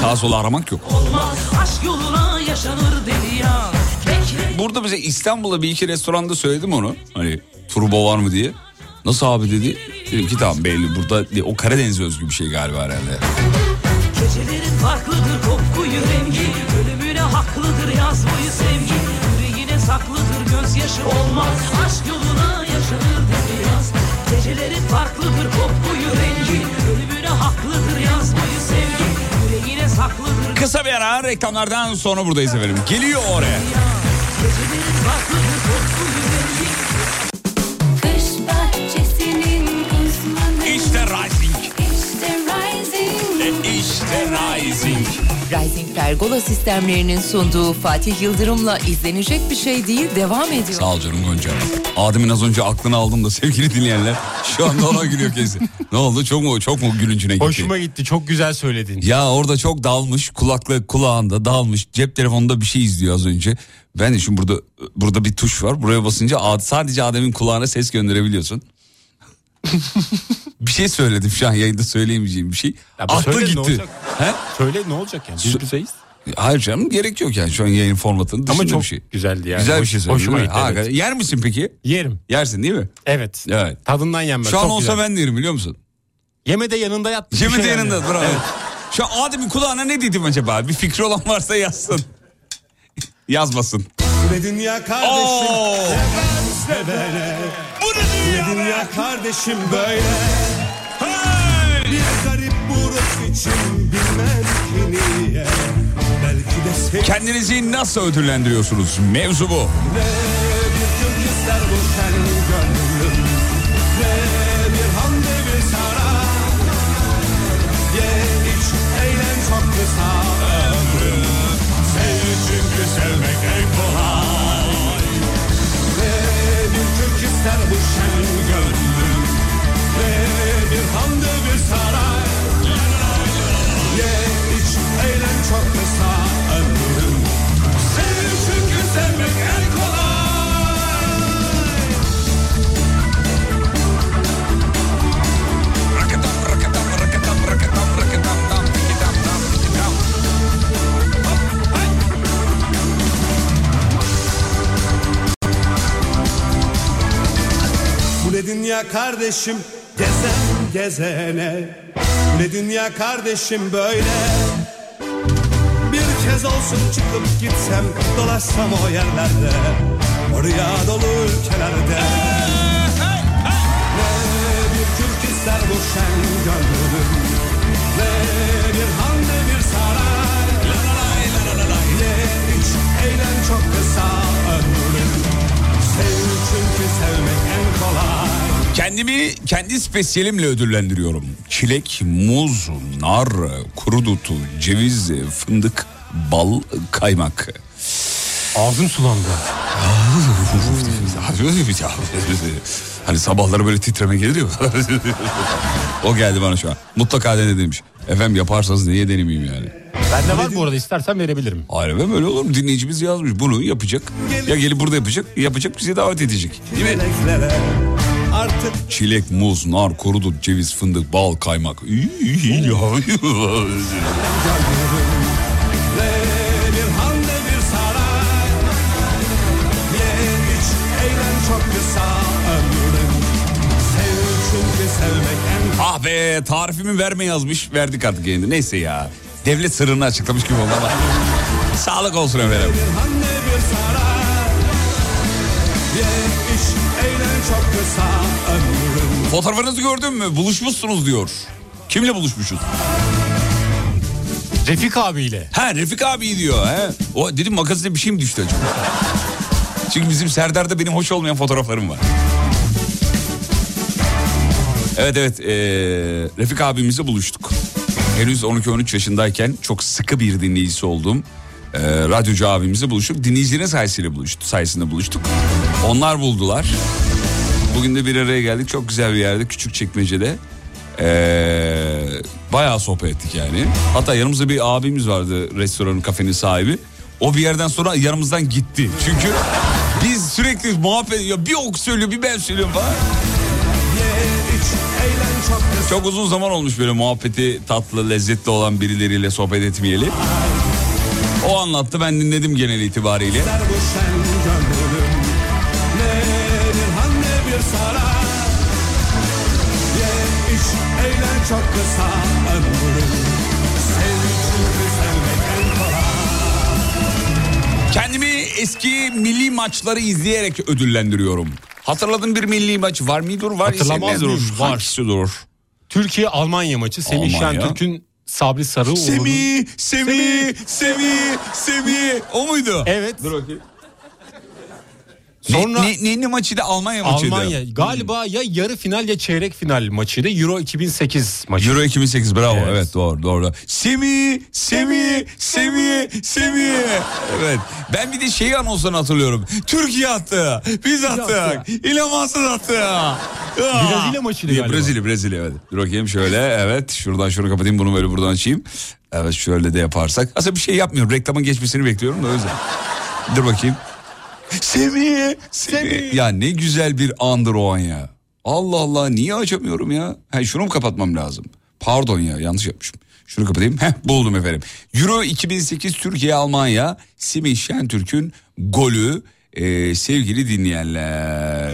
Sağa sola aramak yok. Olmaz aşk yoluna yaşanır Burada bize İstanbul'da bir iki restoranda söyledim onu. Hani turbo var mı diye. Nasıl abi dedi. Dedim ki tamam belli burada o Karadeniz özgü bir şey galiba herhalde. Gecelerin farklıdır kokkuyu rengi Ölümüne haklıdır yazmayı sevgi Yüreğine saklıdır gözyaşı olmaz Aşk yoluna yaşanır Gecelerin farklıdır kokkuyu rengi Ölümüne haklıdır yazmayı sevgi Yüreğine saklıdır Kısa bir ara reklamlardan sonra buradayız efendim. Geliyor oraya. Gecelerin farklıdır kokkuyu rengi Kış bahçesinin uzmanı İşte Rising. İşte Rising İşte Rising. Rising Pergola sistemlerinin sunduğu Fatih Yıldırım'la izlenecek bir şey değil devam ediyor. Sağ ol canım Gonca. Adem'in az önce aklını aldım da sevgili dinleyenler. Şu anda ona gülüyor kesin. Ne oldu çok mu çok mu gülüncüne gitti? Hoşuma gitti. Çok güzel söyledin. Ya orada çok dalmış kulaklık kulağında dalmış cep telefonunda bir şey izliyor az önce. Ben de şimdi burada burada bir tuş var buraya basınca ad- sadece Adem'in kulağına ses gönderebiliyorsun. [LAUGHS] bir şey söyledim şu an yayında söyleyemeyeceğim bir şey. Ya Aklı söyle ne gitti. He? Söyle ne olacak yani? Biz bizeyiz. Hayır canım gerek yok yani şu an yayın formatının dışında Ama çok bir şey. güzeldi yani. Güzel bir şey söyledin. Hoşuma gitti. Evet. Yer misin peki? Yerim. Yersin değil mi? Evet. Evet. Tadından yenmez. Şu an Çok olsa güzel. ben de yerim biliyor musun? Yeme de yanında yat. Cemil şey de yanında yani. bravo. Şu an Adem'in kulağına ne dedim acaba? Bir fikri olan varsa yazsın. [LAUGHS] Yazmasın. Ne dünya kardeşim Oo. seven sevene Bu ne Ne dünya kardeşim böyle? Bir garip buruk için? Bilmem ki niye. Belki de Kendinizi nasıl ödüllendiriyorsunuz? Mevzu bu. Ne bir Türk ister bu şen gönlüm Ne bir hamle bir sara. Ye iç eğlen çok kısa. Ömrüm. Sev çünkü sevmek en Şen gönlüm. Ne bir hamle bir saray. Ye iç eğlen çok kısa ne dünya kardeşim gezen gezene. Ne dünya kardeşim böyle? Bir kez olsun çıkıp gitsem dolaşsam o yerlerde. Oraya dolu ülkelerde. Ne bir Türk ister bu şen gönlüm. Ne bir han ne bir saray. Ye iç eğlen çok kısa ömrüm. Sev çünkü sevmek en kolay Kendimi kendi spesiyelimle ödüllendiriyorum. Çilek, muz, nar, kuru dutu, ceviz, fındık, bal, kaymak. Ağzım sulandı. [LAUGHS] hani sabahları böyle titreme gelir ya. o geldi bana şu an. Mutlaka dene demiş. Efendim yaparsanız niye denemeyeyim yani? Bende var bu arada istersen verebilirim. Hayır efendim öyle olur mu? Dinleyicimiz yazmış bunu yapacak. Ya gelip burada yapacak, yapacak bizi davet edecek. Değil mi? Artık Çilek, muz, nar, kurudut, ceviz, fındık, bal, kaymak. [LAUGHS] Ah be tarifimi verme yazmış. Verdik artık yayında. Neyse ya. Devlet sırrını açıklamış gibi oldu ama. Sağlık olsun efendim. Çok kısa ömrün Fotoğrafınızı gördün mü? Buluşmuşsunuz diyor. Kimle buluşmuşuz? Refik abiyle. Ha Refik abi diyor. He. O dedim magazine bir şey mi düştü acaba? Çünkü bizim Serdar'da benim hoş olmayan fotoğraflarım var. Evet evet ee, Refik abimizle buluştuk. Henüz 12-13 yaşındayken çok sıkı bir dinleyicisi olduğum ee, radyocu abimizle buluştuk. Dinleyicilerin sayesinde buluştuk, sayesinde buluştuk. Onlar buldular. Bugün de bir araya geldik. Çok güzel bir yerde küçük çekmecede. Ee, bayağı sohbet ettik yani. Hatta yanımızda bir abimiz vardı restoranın kafenin sahibi. O bir yerden sonra yanımızdan gitti. Çünkü biz sürekli muhabbet ya bir ok söylüyor bir ben söylüyorum falan. Çok uzun zaman olmuş böyle muhabbeti tatlı lezzetli olan birileriyle sohbet etmeyeli. O anlattı ben dinledim genel itibariyle. Çok kısa Kendimi eski milli maçları izleyerek ödüllendiriyorum. Hatırladığın bir milli maç var mıdır? Var Hatırlamaz mıyım? Var. Hangisidir? Türkiye Almanya maçı. Semih Almanya. Şentürk'ün Sabri Sarıoğlu'nun. Semih, Semih, Semih, Semih. O muydu? Evet. Dur bakayım. Sonra- ne, ne, ne maçıydı? Almanya maçıydı. Almanya galiba ya yarı final ya çeyrek final maçıydı. Euro 2008 maçı. Euro 2008 bravo evet, Evet. doğru doğru. Semih, Semih, Semih, Semih. Evet ben bir de şeyi anonsunu hatırlıyorum. Türkiye attı, biz attık, Mansur attı. Ya. Brezilya maçıydı Ya, galiba. Brezilya, Brezilya evet. Dur bakayım şöyle evet şuradan şunu kapatayım bunu böyle buradan açayım. Evet şöyle de yaparsak. Aslında bir şey yapmıyorum reklamın geçmesini bekliyorum da o yüzden. Dur bakayım. Semih, Semih. Ya ne güzel bir andır o an ya. Allah Allah niye açamıyorum ya? Ha, şunu mu kapatmam lazım? Pardon ya yanlış yapmışım. Şunu kapatayım. Heh buldum efendim. Euro 2008 Türkiye Almanya Semih Şentürk'ün golü Ee, sevgili dinleyenler.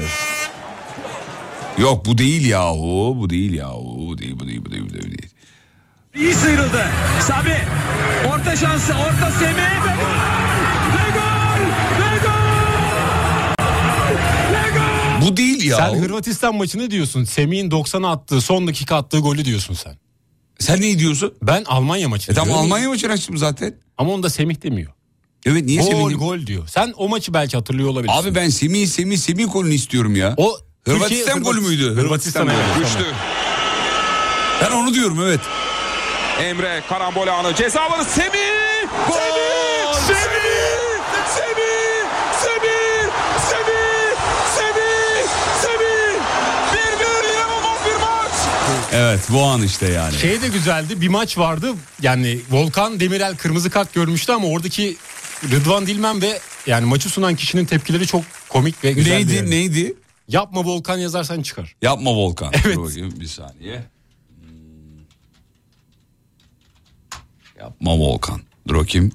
Yok bu değil yahu bu değil yahu bu değil bu değil bu değil bu değil. Bu değil. İyi sıyrıldı. Sabri. Orta şansı. Orta Semih. Bu değil ya. Sen Hırvatistan maçını diyorsun. Semih'in 90'a attığı son dakika attığı golü diyorsun sen. Sen ne diyorsun? Ben Almanya maçını E tamam diyorum. Almanya maçını açtım zaten. Ama onda Semih demiyor. Evet niye Gol Semih? gol diyor. Sen o maçı belki hatırlıyor olabilirsin. Abi ben Semih Semih Semih golünü istiyorum ya. o Hırvatistan Türkiye- golü müydü? Hırvatistan golü. evet. Ben onu diyorum evet. Emre karambol anı. Ceza alanı Semih. Gol. Semih. Semih. Semih. Evet bu an işte yani. Şey de güzeldi bir maç vardı yani Volkan Demirel kırmızı kart görmüştü ama oradaki Rıdvan Dilmen ve yani maçı sunan kişinin tepkileri çok komik ve güzeldi. neydi yani. neydi? Yapma Volkan yazarsan çıkar. Yapma Volkan. Evet. Dur bakayım bir saniye. Hmm. Yapma Volkan. Dur bakayım.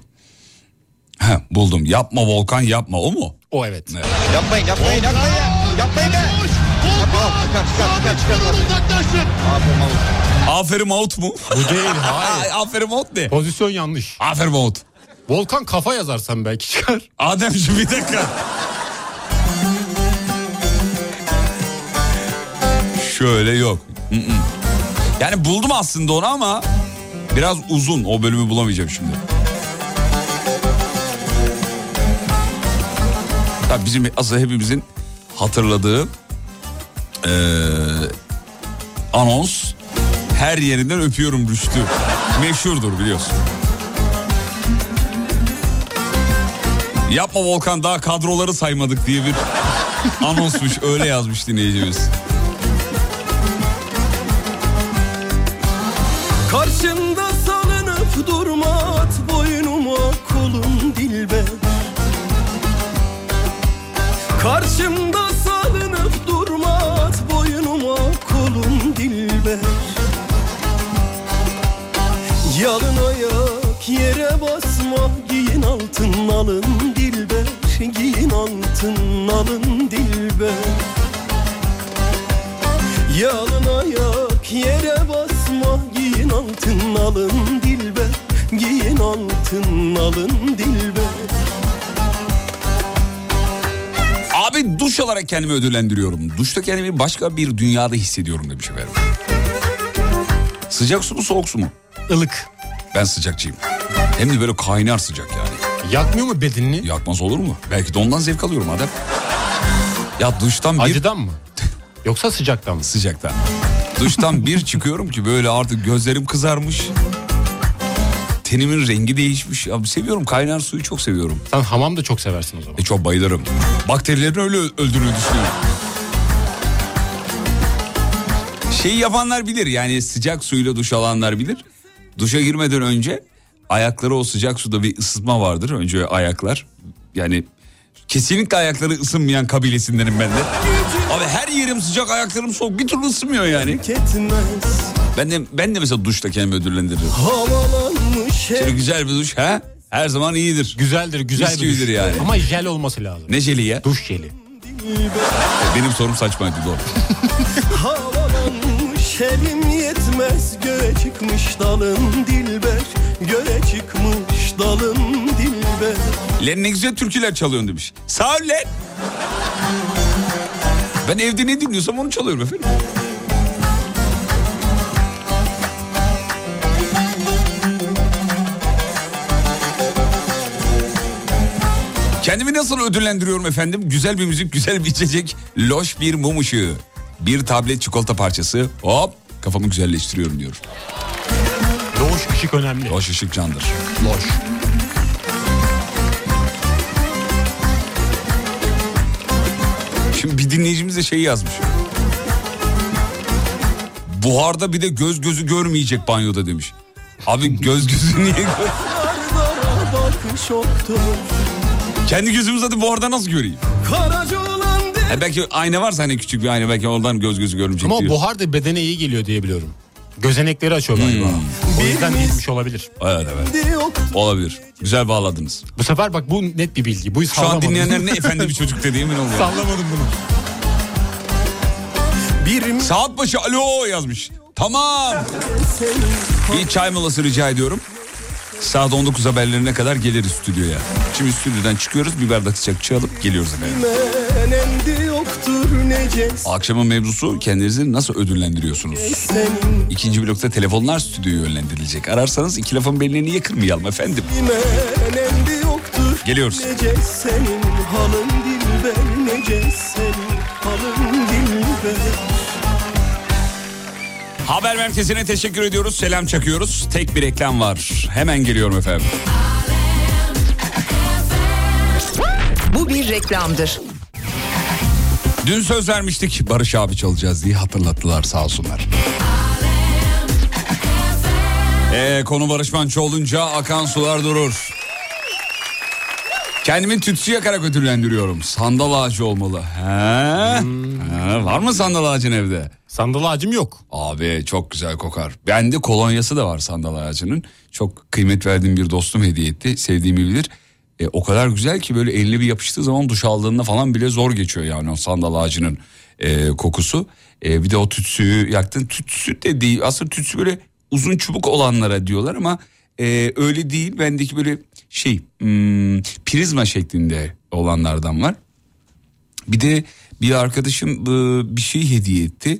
Heh, buldum. Yapma Volkan yapma o mu? O evet. Evet. Yapmayın yapmayın yapmayın. Yapmayın be. Aferin Mahmut. Aferin out mu? Bu değil [LAUGHS] hayır. Ay, Aferin out ne? Pozisyon yanlış. Aferin out. Volkan kafa yazarsan belki çıkar. Ademciğim bir dakika. Şöyle yok. Yani buldum aslında onu ama biraz uzun. O bölümü bulamayacağım şimdi. Tabii bizim aslında hepimizin hatırladığı eee, anons her yerinden öpüyorum Rüştü. Meşhurdur biliyorsun. Yapma Volkan daha kadroları saymadık diye bir anonsmuş öyle yazmış dinleyicimiz. Karşı Karşında salınıp durma at boynuma kolum dilber Karşımda altın alın dilber Giyin altın alın dilber Yalın ayak yere basma giyin altın alın dilber Giyin altın alın dilber Abi duş alarak kendimi ödüllendiriyorum. Duşta kendimi başka bir dünyada hissediyorum demiş efendim. Sıcak su mu soğuk su mu? Ilık. Ben sıcakçıyım. Hem de böyle kaynar sıcak yani. Yakmıyor mu bedenini? Yakmaz olur mu? Belki de ondan zevk alıyorum adam. Ya duştan bir... Acıdan mı? [LAUGHS] Yoksa sıcaktan mı? Sıcaktan. Duştan bir çıkıyorum ki böyle artık gözlerim kızarmış. Tenimin rengi değişmiş. Abi seviyorum kaynar suyu çok seviyorum. Sen hamam da çok seversin o zaman. E çok bayılırım. Bakterilerin öyle öldürdüğünü düşünüyorum. Şeyi yapanlar bilir yani sıcak suyla duş alanlar bilir. Duşa girmeden önce ayakları o sıcak suda bir ısıtma vardır. Önce ayaklar yani kesinlikle ayakları ısınmayan kabilesindenim ben de. Abi her yerim sıcak ayaklarım soğuk bir türlü ısınmıyor yani. Ben de, ben de mesela duşta kendimi ödüllendiririm. Şöyle güzel bir duş ha her zaman iyidir. Güzeldir güzel Mis bir duş. yani. Ama jel olması lazım. Ne jeli ya? Duş jeli. Benim sorum saçmaydı doğru. [LAUGHS] Havalanmış elim yetmez göğe çıkmış dalın dilber Göğe çıkmış dalın dilber Len ne güzel türküler çalıyorsun demiş. Sağ ol Len. Ben evde ne dinliyorsam onu çalıyorum efendim. Kendimi nasıl ödüllendiriyorum efendim? Güzel bir müzik, güzel bir içecek, loş bir mum ışığı. Bir tablet çikolata parçası. Hop kafamı güzelleştiriyorum diyor. Loş ışık önemli. Loş ışık candır. Loş. Şimdi bir dinleyicimiz de şey yazmış. Buharda bir de göz gözü görmeyecek banyoda demiş. Abi göz gözü niye Kendi gözümü zaten buharda nasıl göreyim? E belki ayna varsa hani küçük bir ayna belki oradan göz gözü görmeyecek Ama diyor. buhar da bedene iyi geliyor diye biliyorum. Gözenekleri açıyor galiba. Hmm. O yüzden değilmiş olabilir. Evet evet olabilir. Güzel bağladınız. Bu sefer bak bu net bir bilgi. Bu Şu an dinleyenler ne efendi bir [LAUGHS] çocuk dedi emin olun. Sallamadım bunu. Bir Saat başı alo yazmış. Tamam. Bir çay molası rica ediyorum. Saat 19 haberlerine kadar geliriz stüdyoya. Şimdi stüdyodan çıkıyoruz bir bardak sıcak çay alıp geliyoruz efendim. menendi yoktur necesi Akşamın mevzusu kendinizi nasıl ödüllendiriyorsunuz? senin İkinci blokta telefonlar stüdyoya yönlendirilecek. Ararsanız iki lafın belini niye kırmayalım efendim? Geliyoruz. Senin halın dilber Nece senin halın dilber Haber merkezine teşekkür ediyoruz. Selam çakıyoruz. Tek bir reklam var. Hemen geliyorum efendim. Bu bir reklamdır. Dün söz vermiştik Barış abi çalacağız diye hatırlattılar sağ olsunlar. Ee, konu Barış Manço olunca akan sular durur. Kendimi tütsü yakarak ödüllendiriyorum. Sandal ağacı olmalı. He? Ha, var mı sandal ağacın evde? Sandal ağacım yok. Abi çok güzel kokar. Bende kolonyası da var sandal ağacının. Çok kıymet verdiğim bir dostum hediye etti. Sevdiğimi bilir. E, o kadar güzel ki böyle eline bir yapıştığı zaman duş aldığında falan bile zor geçiyor yani o sandal ağacının e, kokusu. E, bir de o tütsüyü yaktın. Tütsü de değil aslında tütsü böyle uzun çubuk olanlara diyorlar ama e, öyle değil. Bendeki böyle şey hmm, prizma şeklinde olanlardan var. Bir de bir arkadaşım e, bir şey hediye etti.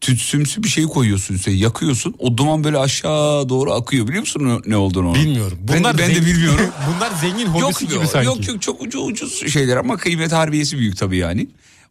Tütsümsü bir şey koyuyorsun üstüne yakıyorsun. O duman böyle aşağı doğru akıyor biliyor musun ne- olduğunu? Bilmiyorum. Ben, de- ben de bilmiyorum. [LAUGHS] Bunlar zengin hobisi yok, gibi yok, sanki. yok yok çok ucuz, ucuz şeyler ama kıymet harbiyesi büyük tabii yani.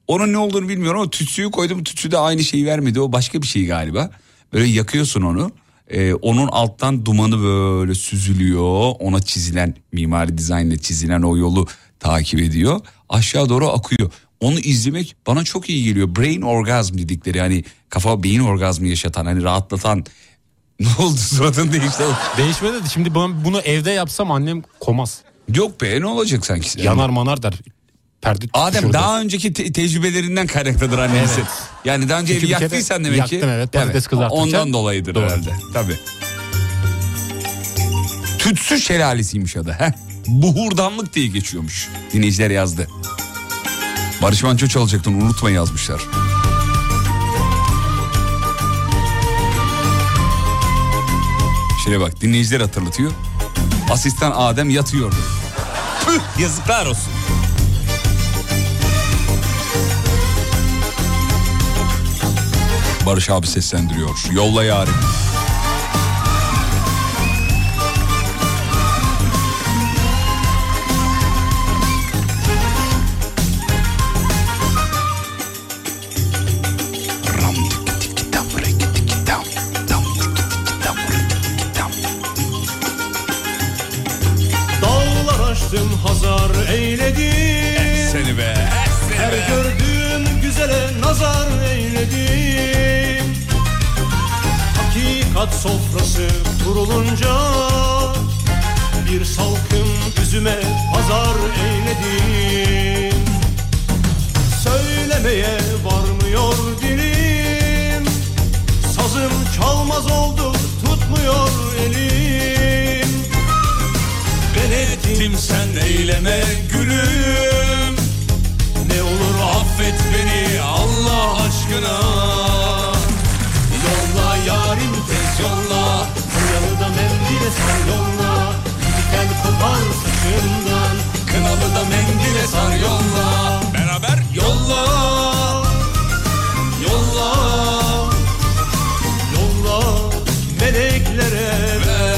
Onun ne olduğunu bilmiyorum ama tütsüyü koydum. Tütsü de aynı şeyi vermedi. O başka bir şey galiba. Böyle yakıyorsun onu. Ee, onun alttan dumanı böyle süzülüyor. Ona çizilen mimari dizaynla çizilen o yolu takip ediyor. Aşağı doğru akıyor. Onu izlemek bana çok iyi geliyor. Brain orgazm dedikleri yani kafa beyin orgazmı yaşatan hani rahatlatan [LAUGHS] Ne oldu suratın değişti? Değişmedi de şimdi ben bunu evde yapsam annem komaz. Yok be ne olacak sanki? Yanar manar der. Perde Adem şurada. daha önceki te- tecrübelerinden kaynaklıdır annesi. Evet. Yani daha önce evi yaktıysan demek ki. yaktım, evet, patates kızartırken. Ondan dolayıdır Doğru. herhalde. Tabii. Tütsü şelalesiymiş adı. Heh. Buhurdanlık diye geçiyormuş. Dinleyiciler yazdı. Barış Manço çalacaktın unutma yazmışlar. Şöyle bak dinleyiciler hatırlatıyor. Asistan Adem yatıyordu. Püh yazıklar olsun. Barış abi seslendiriyor. Yolla yarim. Aştım hazar eyledim Seni be. Her gördüğüm güzele nazar eyledim Hakikat sofrası kurulunca Bir salkım üzüme pazar eyledim Söylemeye varmıyor dilim. Sazım çalmaz oldu tutmuyor elim Ben ettim sen eyleme gülüm. Ne olur affet beni Allah aşkına. Yolla yarim tez yolla. Kınalı da mendile sar yolla. Diken kopar saçından. Kınalı da mendile sar yolla. Beraber yolla. Yolla. Yolla Meleklere. ver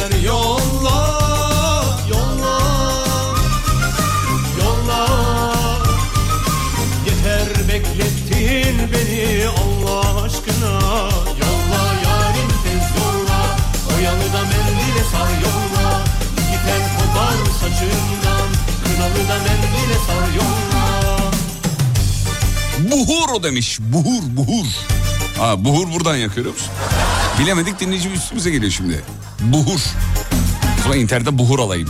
saçından Kınalı da mendile sar yolla Buhur o demiş. Buhur, buhur. Ha, buhur buradan yakıyor musun? Bilemedik dinleyici üstümüze geliyor şimdi. Buhur. Zaman internette buhur alayım.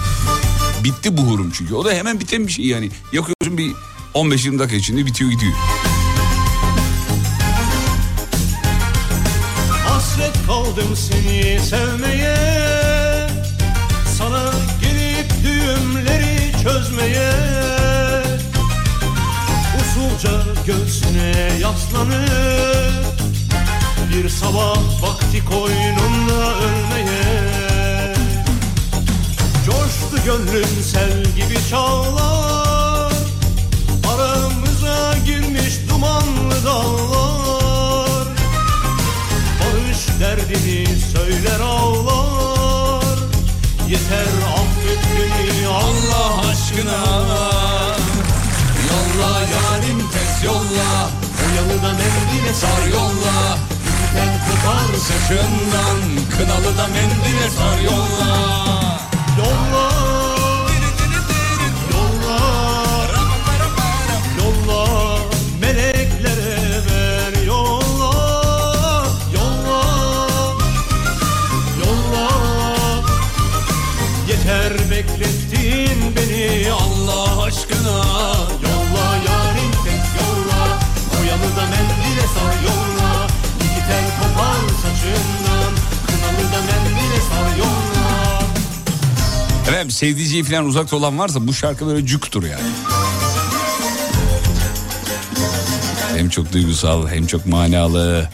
Bitti buhurum çünkü. O da hemen biten bir şey yani. Yakıyorsun bir 15-20 dakika içinde bitiyor gidiyor. Hasret kaldım seni sevmeye göğsüne yaslanıp Bir sabah vakti koynumda ölmeye. Coştu gönlüm sel gibi çağlar. Aramıza girmiş dumanlı dağlar. Barış derdini söyler ağlar. Yeter affet beni Allah aşkına Yolla yarim tez yolla. Da mendile sar yolla. Biten kopar saçından Kınalı da mendile sar yolla. Yolla. Yolla. Yolla. Meleklere ver yolla. Yolla. Yolla. Yeter beklettin beni Allah aşkına da mendile sar yolla İki tel kopar saçından Kınalı da mendile sar yolla Efendim sevdiceği falan uzakta olan varsa bu şarkı böyle cuktur yani. Hem çok duygusal hem çok manalı.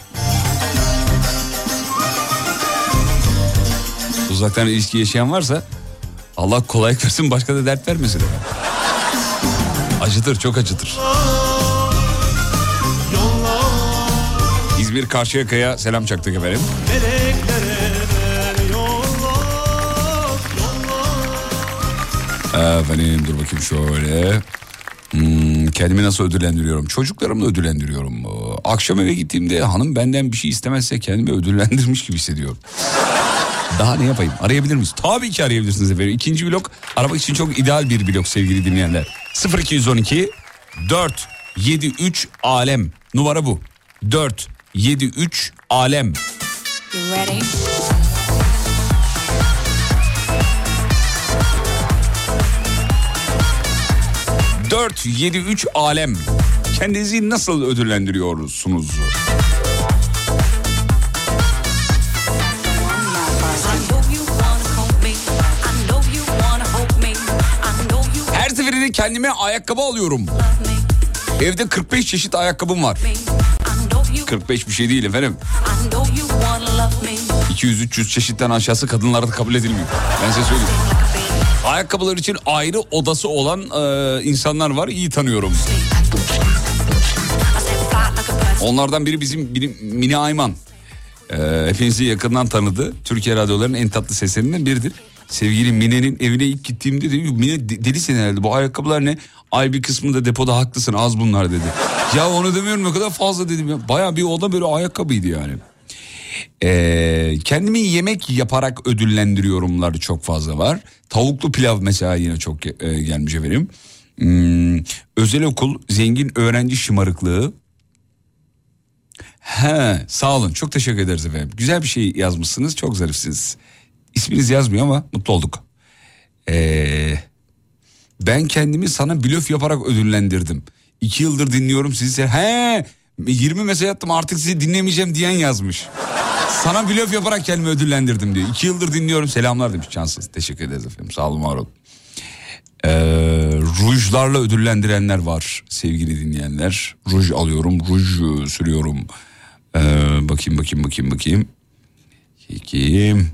Uzaktan ilişki yaşayan varsa Allah kolaylık versin başka da dert vermesin. Acıtır çok acıtır. İzmir Karşıyaka'ya selam çaktık efendim. Efendim dur bakayım şöyle. Hmm, kendimi nasıl ödüllendiriyorum? Çocuklarımla ödüllendiriyorum. Akşam eve gittiğimde hanım benden bir şey istemezse kendimi ödüllendirmiş gibi hissediyorum. Daha ne yapayım? Arayabilir miyiz? Tabii ki arayabilirsiniz efendim. İkinci blok aramak için çok ideal bir blok sevgili dinleyenler. 0212 4 7 3 alem. Numara bu. 4 73 Alem. You ready? Dört, yedi, üç alem. Kendinizi nasıl ödüllendiriyorsunuz? Her seferinde kendime ayakkabı alıyorum. Evde 45 çeşit ayakkabım var. 45 bir şey değil efendim. 200-300 çeşitten aşağısı kadınlarda kabul edilmiyor. Ben size söyleyeyim. Ayakkabılar için ayrı odası olan e, insanlar var. iyi tanıyorum. Onlardan biri bizim biri, Mine Ayman. E, hepinizi yakından tanıdı. Türkiye radyolarının en tatlı seslerinden biridir. Sevgili Mine'nin evine ilk gittiğimde dedi Mine de- delisin herhalde bu ayakkabılar ne? Ay bir kısmı da depoda haklısın az bunlar dedi. ya onu demiyorum ne kadar fazla dedim ya. Baya bir oda böyle ayakkabıydı yani. Ee, kendimi yemek yaparak ödüllendiriyorumlar çok fazla var. Tavuklu pilav mesela yine çok e, gelmiş efendim. Hmm, özel okul, zengin öğrenci şımarıklığı. He, sağ olun. Çok teşekkür ederiz efendim. Güzel bir şey yazmışsınız. Çok zarifsiniz. İsminiz yazmıyor ama mutlu olduk. Ee, ben kendimi sana blöf yaparak ödüllendirdim. İki yıldır dinliyorum sizi. He, 20 mesaj attım artık sizi dinlemeyeceğim diyen yazmış. Sana blöf yaparak kendimi ödüllendirdim diyor. İki yıldır dinliyorum selamlar demiş Cansız. Teşekkür ederiz efendim sağ olun var olun. Ee, rujlarla ödüllendirenler var sevgili dinleyenler. Ruj alıyorum, ruj sürüyorum. Ee, bakayım bakayım bakayım bakayım. Kim?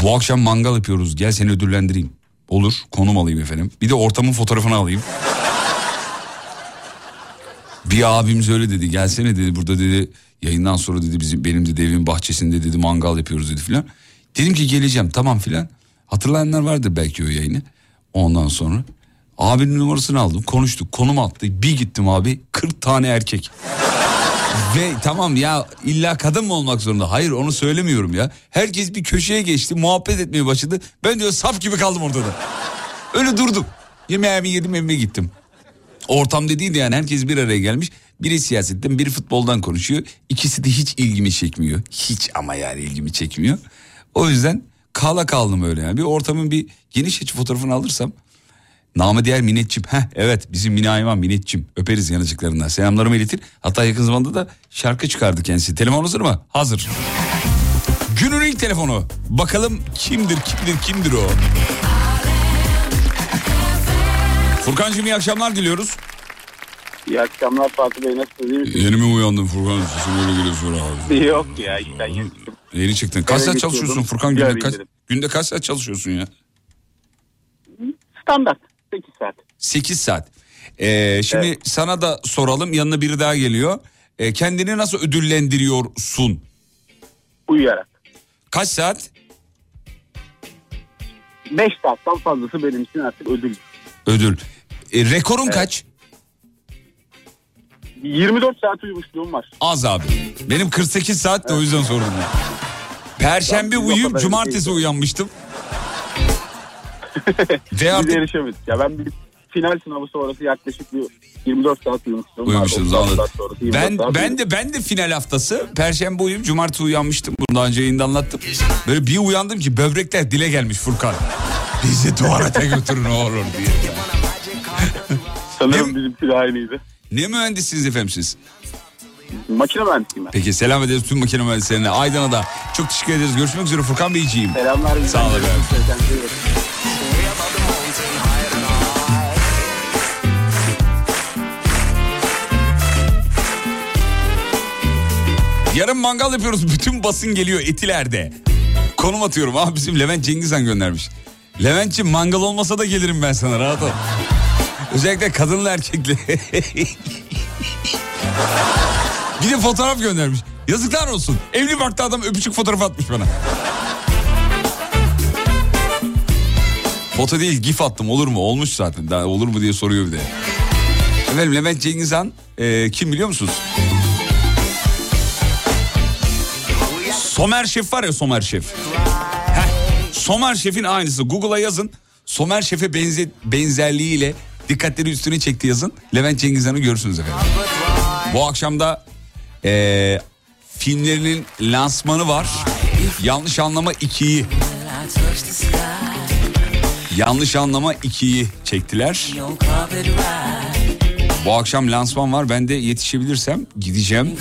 Bu akşam mangal yapıyoruz. Gel seni ödüllendireyim. Olur. Konum alayım efendim. Bir de ortamın fotoğrafını alayım. Bir abimiz öyle dedi. Gelsene dedi burada dedi. Yayından sonra dedi bizim benim de evin bahçesinde dedi mangal yapıyoruz dedi filan. Dedim ki geleceğim tamam filan. Hatırlayanlar vardır belki o yayını. Ondan sonra abinin numarasını aldım konuştuk konum attı. Bir gittim abi 40 tane erkek. Ve tamam ya illa kadın mı olmak zorunda? Hayır onu söylemiyorum ya. Herkes bir köşeye geçti muhabbet etmeye başladı. Ben diyor saf gibi kaldım ortada. Öyle durdum. Yemeğimi yedim evime gittim. Ortam dediği de yani herkes bir araya gelmiş. Biri siyasetten biri futboldan konuşuyor. İkisi de hiç ilgimi çekmiyor. Hiç ama yani ilgimi çekmiyor. O yüzden kala kaldım öyle yani. Bir ortamın bir geniş açı fotoğrafını alırsam. Namı diğer Minetçim. Heh evet bizim Mine Ayman Minetçim. Öperiz yanıcıklarından. Selamlarımı iletir. Hatta yakın zamanda da şarkı çıkardı kendisi. Telefon hazır mı? Hazır. Günün ilk telefonu. Bakalım kimdir kimdir kimdir o? Furkan'cığım iyi akşamlar diliyoruz. İyi akşamlar Fatih Bey nasılsınız? Yeni mi uyandın Furkan? Sesin öyle geliyor sonra abi. Yok ya işten yeni çıktım. Yeni çıktın. Kaç saat çalışıyorsun Furkan? Günde kaç, günde kaç saat çalışıyorsun ya? Standart 8 saat. 8 saat. Ee, şimdi sana da soralım. Yanına biri daha geliyor. Ee, kendini nasıl ödüllendiriyorsun? Uyuyarak. Kaç saat? 5 saatten fazlası benim için artık ödül. Ödül. Ee, rekorun kaç? 24 saat uyumuşluğum var. Az abi. Benim 48 saat de o yüzden sordum. Perşembe uyuyup cumartesi uyanmıştım. [LAUGHS] Ve Biz artık erişemedik. Ya ben bir final sınavı sonrası yaklaşık bir 24 saat uyumuşluğum var. Uyumuşsunuz 30 anladım. sonrası 24 Ben saat ben de ben de final haftası perşembe uyuyup cumartesi uyanmıştım. Bunu daha önce yayında anlattım. Böyle bir uyandım ki böbrekler dile gelmiş Furkan. Bizi tuvalete götürün olur diye. Sanırım bizimki aynıydı. Ne mühendisiniz efendim siz? Makine mühendisiyim ben. Peki selam ederiz tüm makine mühendislerine. Aydan'a da çok teşekkür ederiz. Görüşmek üzere Furkan Beyciğim. Selamlar. Sağ olun efendim. Yarın mangal yapıyoruz. [LAUGHS] Bütün basın geliyor Etiler'de. Konum atıyorum. Ah bizim Levent Cengizhan göndermiş. Levent'ciğim mangal olmasa da gelirim ben sana rahat ol. Özellikle kadınla erkekle. [LAUGHS] bir de fotoğraf göndermiş. Yazıklar olsun. Evli barklı adam öpücük fotoğraf atmış bana. Foto değil gif attım olur mu? Olmuş zaten. Daha olur mu diye soruyor bir de. Efendim Levent Cengizhan e, kim biliyor musunuz? Somer Şef var ya Somer Şef. Heh, Somer Şef'in aynısı. Google'a yazın. Somer Şef'e benze, benzerliğiyle dikkatleri üstüne çekti yazın. Levent Cengizhan'ı görürsünüz efendim. Bu akşam da eee, filmlerinin lansmanı var. Yanlış anlama 2'yi. Yanlış anlama 2'yi çektiler. Bu akşam lansman var. Ben de yetişebilirsem gideceğim.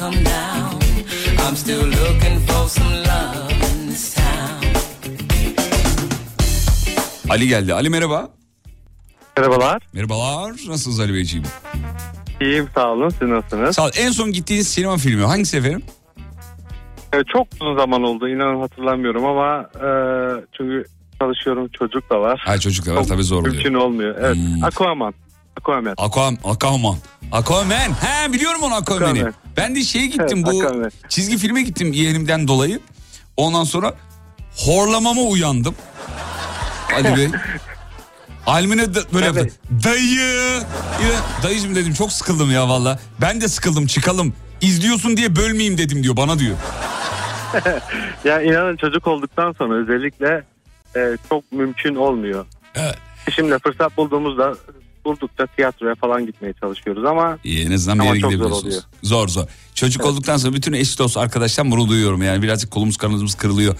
I'm still looking for some love in this town. Ali geldi. Ali merhaba. Merhabalar. Merhabalar. Nasılsınız Ali Beyciğim? İyiyim sağ olun. Siz nasılsınız? Sağ ol. En son gittiğiniz sinema filmi hangisi efendim? Evet, çok uzun zaman oldu. İnanın hatırlamıyorum ama e, çünkü çalışıyorum çocuk da var. Ha çocuk da var tabii zor oluyor. Mümkün olmuyor. Evet. Hmm. Aquaman. Aquaman. Aquaman. Aquaman. Aquaman. He biliyorum onu Aquaman'i. Aquaman. Ben de şeye gittim Evet, bu Aquaman. çizgi filme gittim yeğenimden dolayı. Ondan sonra horlamama uyandım. Ali Bey. [LAUGHS] Almine da- böyle yaptı. Dayı. Dayıcım dedim çok sıkıldım ya valla. Ben de sıkıldım çıkalım. İzliyorsun diye bölmeyeyim dedim diyor bana diyor. [LAUGHS] ya inanın çocuk olduktan sonra özellikle e, çok mümkün olmuyor. Evet. Şimdi fırsat bulduğumuzda buldukça tiyatroya falan gitmeye çalışıyoruz ama İyi, en azından bir yere zor gidebiliyorsunuz. oluyor. Zor zor. Çocuk olduktan sonra bütün eş dost arkadaştan bunu duyuyorum yani birazcık kolumuz kanadımız kırılıyor.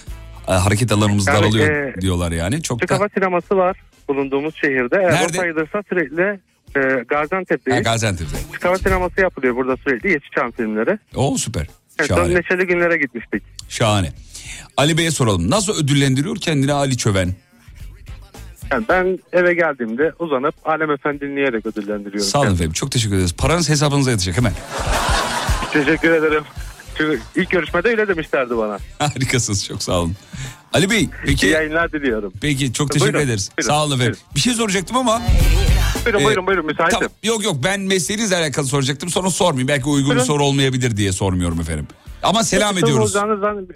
e, Hareket alanımız Yani, daralıyor e, diyorlar yani. Çok Türk da... hava sineması var bulunduğumuz şehirde. Eğer Nerede? o sayılırsa sürekli e, Ha, Gaziantep'teyiz. Gaziantep'te. Türk hava sineması yapılıyor burada sürekli Yeşilçam filmleri. Oo süper. Evet, Şahane. Neşeli Günler'e gitmiştik. Şahane. Ali Bey'e soralım. Nasıl ödüllendiriyor kendini Ali Çöven? Yani ben eve geldiğimde uzanıp Alem Efendi dinleyerek ödüllendiriyorum. Sağ olun efendim. Çok teşekkür ederiz. Paranız hesabınıza yatacak hemen. Teşekkür ederim. Çünkü ilk görüşmede öyle demişlerdi bana. [LAUGHS] Harikasınız. Çok sağ olun. Ali Bey peki. İyi yayınlar diliyorum. Peki çok teşekkür Buyurun, ederiz. buyurun, Sağ olun efendim. Bir şey soracaktım ama. Buyurun Ee, buyurun buyurun müsaitim. Tamam. Yok yok ben mesleğinizle alakalı soracaktım. Sonra sormayayım. Belki uygun bir Buyurun. soru olmayabilir diye sormuyorum efendim. Ama selam Peki, ediyoruz. olacağınızdan-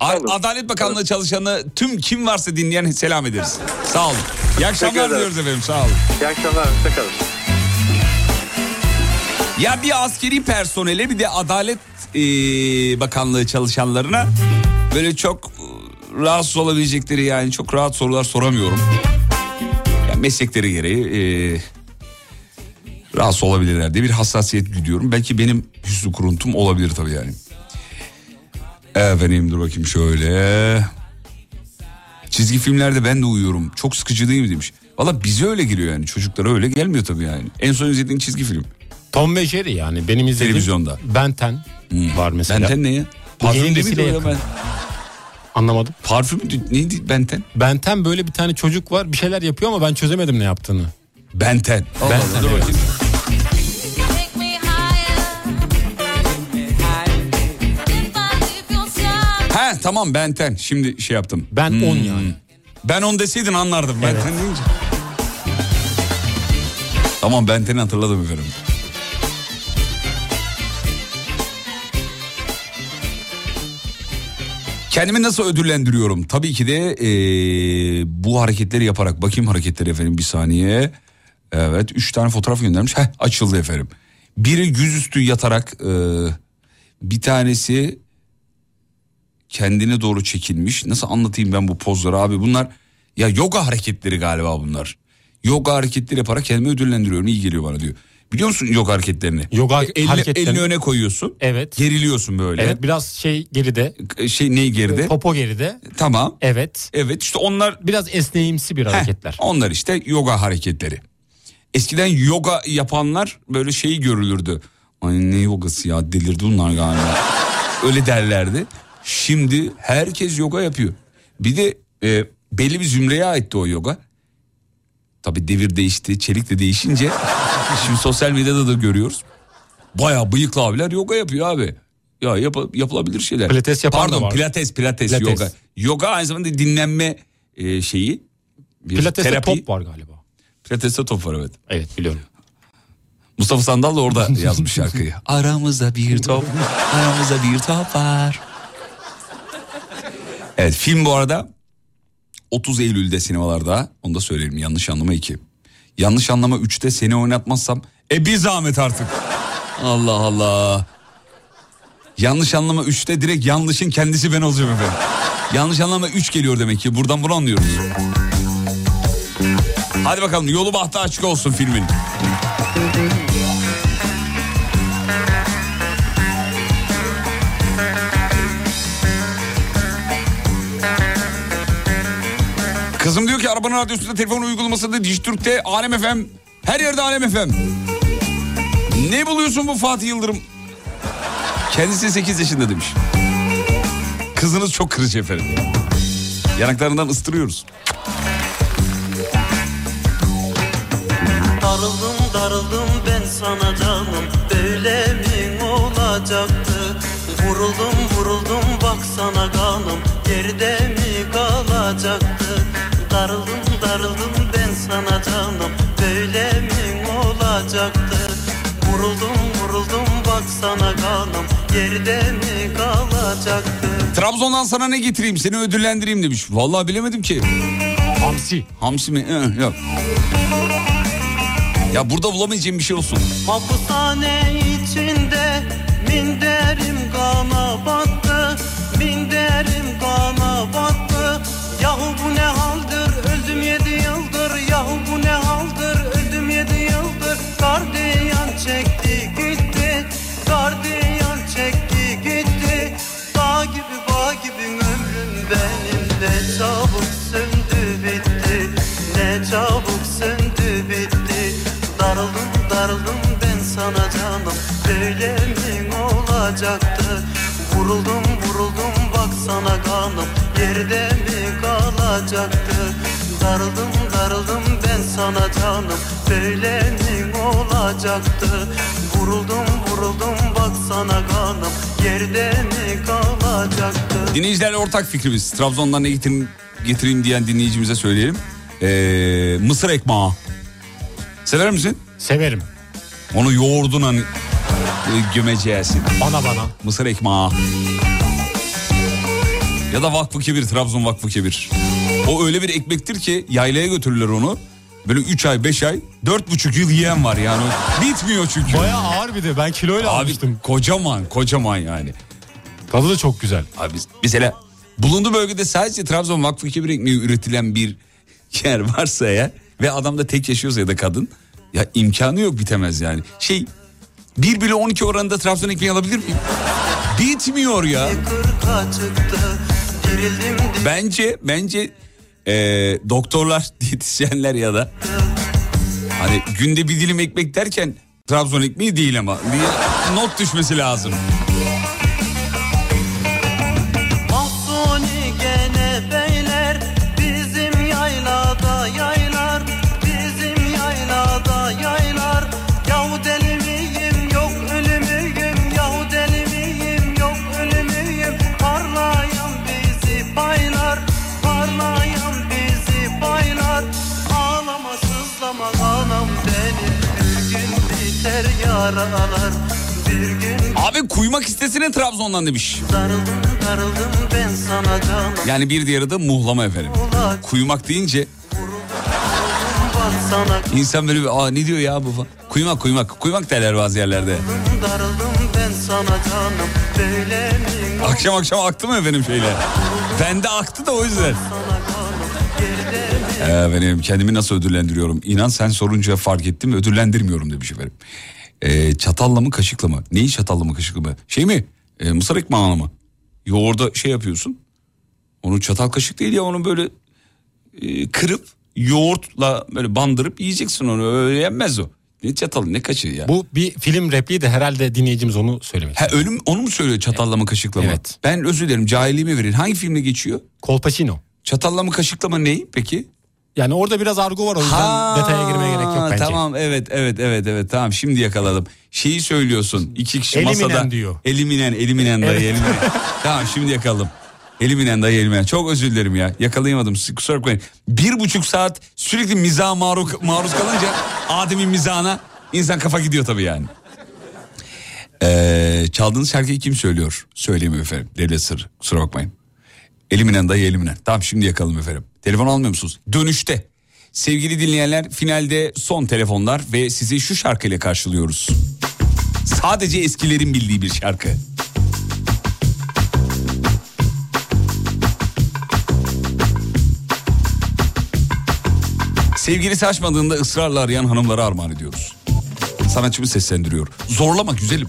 Adalet Bakanlığı çalışanı tüm kim varsa dinleyen selam ederiz. Sağ olun. İyi akşamlar diliyoruz efendim. Sağ olun. İyi akşamlar. Hoşçakalın. Ya bir askeri personele bir de Adalet e, Bakanlığı çalışanlarına böyle çok e, rahatsız olabilecekleri yani çok rahat sorular soramıyorum. Yani meslekleri gereği e, rahatsız olabilirler diye bir hassasiyet güdüyorum. Belki benim hüsnü kuruntum olabilir tabii yani. Efendim dur bakayım şöyle. Çizgi filmlerde ben de uyuyorum. Çok sıkıcı değil mi demiş. Valla bize öyle geliyor yani. Çocuklara öyle gelmiyor tabii yani. En son izlediğin çizgi film. Tom ve Jerry yani benim izlediğim Televizyonda. Benten var mesela. Benten ne ya? Parfüm değil miydi yakın. ben? Anlamadım. Parfüm neydi Benten? Benten böyle bir tane çocuk var bir şeyler yapıyor ama ben çözemedim ne yaptığını. Benten. Benten, dur bakayım. He tamam Benten. Şimdi şey yaptım. Ben Hmm. 10 yani. Ben 10 deseydin anlardım. Evet. Benten deyince. Tamam Benten'i hatırladım efendim. Kendimi nasıl ödüllendiriyorum? Tabii ki de eee, bu hareketleri yaparak. Bakayım hareketleri efendim bir saniye. Evet üç tane fotoğraf göndermiş. Heh açıldı efendim. Biri yüzüstü yatarak eee, bir tanesi kendine doğru çekilmiş. Nasıl anlatayım ben bu pozları abi? Bunlar ya yoga hareketleri galiba bunlar. Yoga hareketleri yaparak kendimi ödüllendiriyorum. İyi geliyor bana diyor. Biliyor musun yoga hareketlerini? Yoga elini, hareketlerini- elini öne koyuyorsun. Evet. Geriliyorsun böyle. Evet biraz şey geride. Şey ne geride? Popo geride. Tamam. Evet. Evet işte onlar Biraz esneğimsi bir Heh, hareketler. onlar işte yoga hareketleri. Eskiden yoga yapanlar böyle şey görülürdü. Ay ne yogası ya delirdi bunlar galiba. [LAUGHS] Öyle derlerdi. Şimdi herkes yoga yapıyor. Bir de e, belli bir zümreye aitti o yoga. Tabi devir değişti, çelik de değişince [LAUGHS] şimdi sosyal medyada da görüyoruz. Baya bıyıklı abiler yoga yapıyor abi. Ya yap- yapılabilir şeyler. Pilates yapan da Pardon var. pilates, pilates, Pilates. yoga. Yoga aynı zamanda dinlenme e, şeyi. Pilates'te terapi. top var galiba. Pilates'te top var evet. Evet biliyorum. Mustafa Sandal da orada [LAUGHS] yazmış şarkıyı. [LAUGHS] Aramızda bir top, aramızda bir top var. Evet film bu arada 30 Eylül'de sinemalarda. Onu da söyleyelim yanlış anlama 2. Yanlış anlama 3'te seni oynatmazsam e bir zahmet artık. Allah Allah. Yanlış anlama 3'te direkt yanlışın kendisi ben olacağım efendim. Yanlış anlama 3 geliyor demek ki buradan bunu anlıyoruz. Hadi bakalım yolu bahtı açık olsun filmin. Kızım diyor ki arabanın radyosunda telefon uygulamasında Dijitürk'te Alem FM her yerde Alem FM. Ne buluyorsun bu Fatih Yıldırım? Kendisi 8 yaşında demiş. Kızınız çok kırıcı efendim. Yanaklarından ıstırıyoruz. Darıldım darıldım ben sana canım Böyle mi olacaktı Vuruldum vuruldum baksana kanım Geride mi kalacaktı Darıldım darıldım ben sana canım Böyle mi olacaktı Vuruldum vuruldum baksana kanım Geride mi kalacaktı Trabzon'dan sana ne getireyim seni ödüllendireyim demiş. Vallahi bilemedim ki. Hamsi. Hamsi mi? Hı, yok. Ya burada bulamayacağım bir şey olsun. Hapishane içinde minderim kana battı Vuruldum vuruldum baksana kanım Yerde mi kalacaktı Darıldım darıldım ben sana canım Böyle mi olacaktı Vuruldum vuruldum baksana kanım Yerde mi kalacaktı Dinleyicilerle ortak fikrimiz. Trabzon'dan ne getireyim, getireyim diyen dinleyicimize söyleyelim. Ee, mısır ekmeği. Sever misin? Severim. Onu yoğurdun hani e, gömeceğisin. Bana bana. Mısır ekmeği. Ya da Vakfı Kebir, Trabzon Vakfı Kebir. O öyle bir ekmektir ki yaylaya götürürler onu. Böyle 3 ay 5 ay 4,5 yıl yiyen var yani. Bitmiyor çünkü. Baya ağır bir de ben kiloyla Abi almıştım. kocaman kocaman yani. Tadı da çok güzel. Abi mesela bulunduğu bölgede sadece Trabzon Vakfı Kebir ekmeği üretilen bir [LAUGHS] yer varsa ya ve adam da tek yaşıyorsa ya da kadın ya imkanı yok bitemez yani. Şey 1 bile 12 oranında Trabzon ekmeği alabilir miyim? Bitmiyor ya. Bence bence eee, doktorlar, [LAUGHS] diyetisyenler ya da hani günde bir dilim ekmek derken Trabzon ekmeği değil ama bir not düşmesi lazım. Kuymak istesine Trabzon'dan demiş. Yani bir diğeri de muhlama efendim. Kuyumak deyince insan böyle bir aa ne diyor ya bu falan. Kuyumak kuyumak. Kuyumak derler bazı yerlerde. Akşam akşam aktı mı efendim şeyler? Bende aktı da o yüzden. Ee, benim kendimi nasıl ödüllendiriyorum? İnan sen sorunca fark ettim ödüllendirmiyorum demiş efendim. Ee, çatalla mı kaşıkla mı? Neyi çatalla mı kaşıkla mı? Şey mi? Ee, mısır ekmeği mı? Yoğurda şey yapıyorsun. Onu çatal kaşık değil ya onu böyle e, kırıp yoğurtla böyle bandırıp yiyeceksin onu. Öyle yenmez o. Ne çatalı ne kaşığı ya? Bu bir film repliği de herhalde dinleyicimiz onu söylemek. Ha ölüm onu mu söylüyor çatalla mı kaşıkla mı? Evet. Ben özür dilerim cahilliğimi verin. Hangi filmde geçiyor? Kolpaçino. Çatalla mı kaşıkla mı ney peki? Yani orada biraz argo var o yüzden detaya girmeye gerek yok bence. Tamam evet evet evet evet tamam şimdi yakaladım. Şeyi söylüyorsun iki kişi Eliminen masada. diyor. Eliminen eliminen dayı Evet. eliminen. [LAUGHS] tamam şimdi yakaladım. Eliminen dayı eliminen. Çok özür dilerim ya yakalayamadım kusura bakmayın. Bir buçuk saat sürekli mizaha maruz, maruz kalınca Adem'in mizahına insan kafa gidiyor tabii yani. Ee, çaldığınız şarkıyı kim söylüyor? Söyleyeyim efendim. Devlet sırrı. Kusura bakmayın. Eliminen dayı eliminen. Tamam şimdi yakalım efendim. Telefon almıyor musunuz? Dönüşte. Sevgili dinleyenler finalde son telefonlar ve sizi şu şarkıyla karşılıyoruz. Sadece eskilerin bildiği bir şarkı. Sevgilisi açmadığında ısrarla arayan hanımlara armağan ediyoruz. Sanatçımız seslendiriyor. Zorlama güzelim.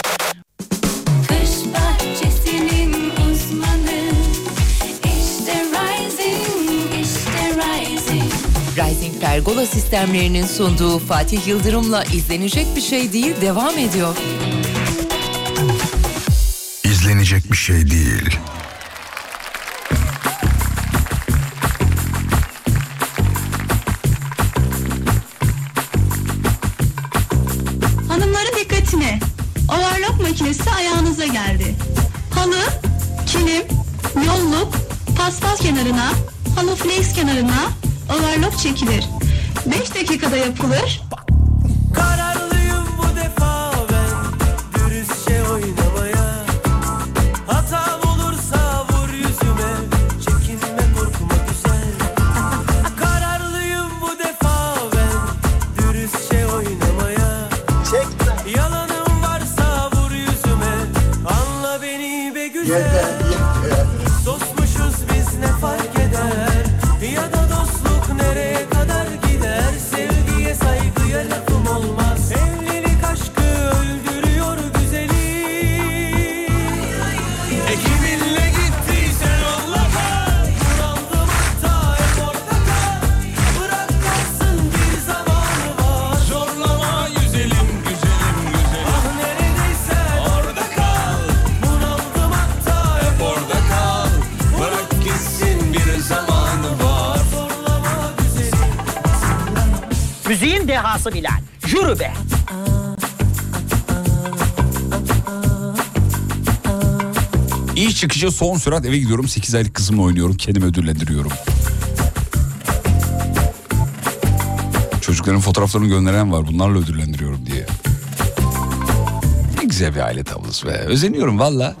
Pergola sistemlerinin sunduğu Fatih Yıldırım'la izlenecek bir şey değil devam ediyor. İzlenecek bir şey değil. Hanımların dikkatine. Overlock makinesi ayağınıza geldi. Halı, kilim, yolluk, paspas kenarına, halı flex kenarına overlock çekilir. 5 dakikada yapılır. Son sürat eve gidiyorum. 8 aylık kızımla oynuyorum. Kendimi ödüllendiriyorum. Çocukların fotoğraflarını gönderen var. Bunlarla ödüllendiriyorum diye. Ne güzel bir aile tablosu be. Özeniyorum valla.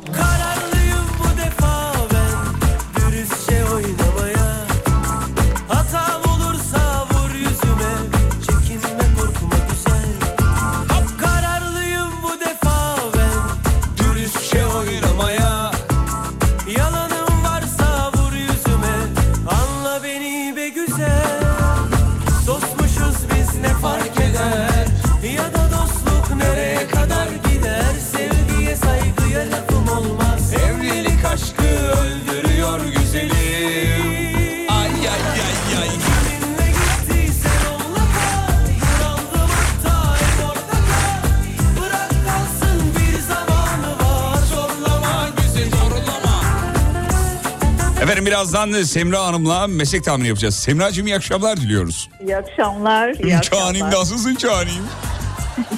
Efendim birazdan Semra Hanım'la meslek tahmini yapacağız. Semra'cığım iyi akşamlar diliyoruz. İyi akşamlar. iyi Canim akşamlar. nasılsın canim?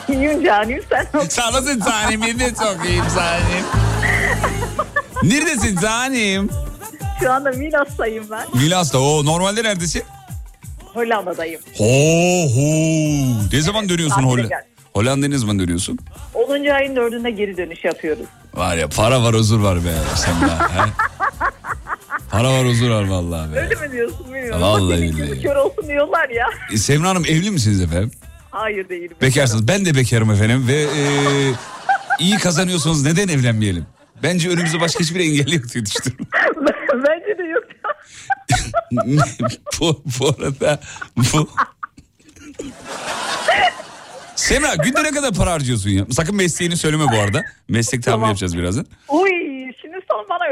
İyiyim Canim sen nasılsın? Sağ olasın canim. Ben de çok iyiyim canim. Neredesin canim? Şu anda Milas'tayım ben. Milas'ta. O normalde neredesin? Hollanda'dayım. Ho ho. Ne zaman dönüyorsun Hollanda? gel. Hollanda'ya ne zaman dönüyorsun? 10. ayın 4'ünde geri dönüş yapıyoruz. Var ya para var huzur var be Semra. he? [LAUGHS] Para var huzur var vallahi be. Öyle mi diyorsun bilmiyorum. Vallahi billahi. kör olsun diyorlar ya. E, Semra Hanım evli misiniz efendim? Hayır değilim. Bekarsınız. Ben de bekarım efendim ve e, iyi kazanıyorsunuz neden evlenmeyelim? Bence önümüzde başka hiçbir engel yok diye düşünüyorum. Bence de yok. [LAUGHS] bu, bu arada bu... Semra günde ne kadar para harcıyorsun ya? Sakın mesleğini söyleme bu arada. Meslek tahmini Tamam. yapacağız birazdan. Uy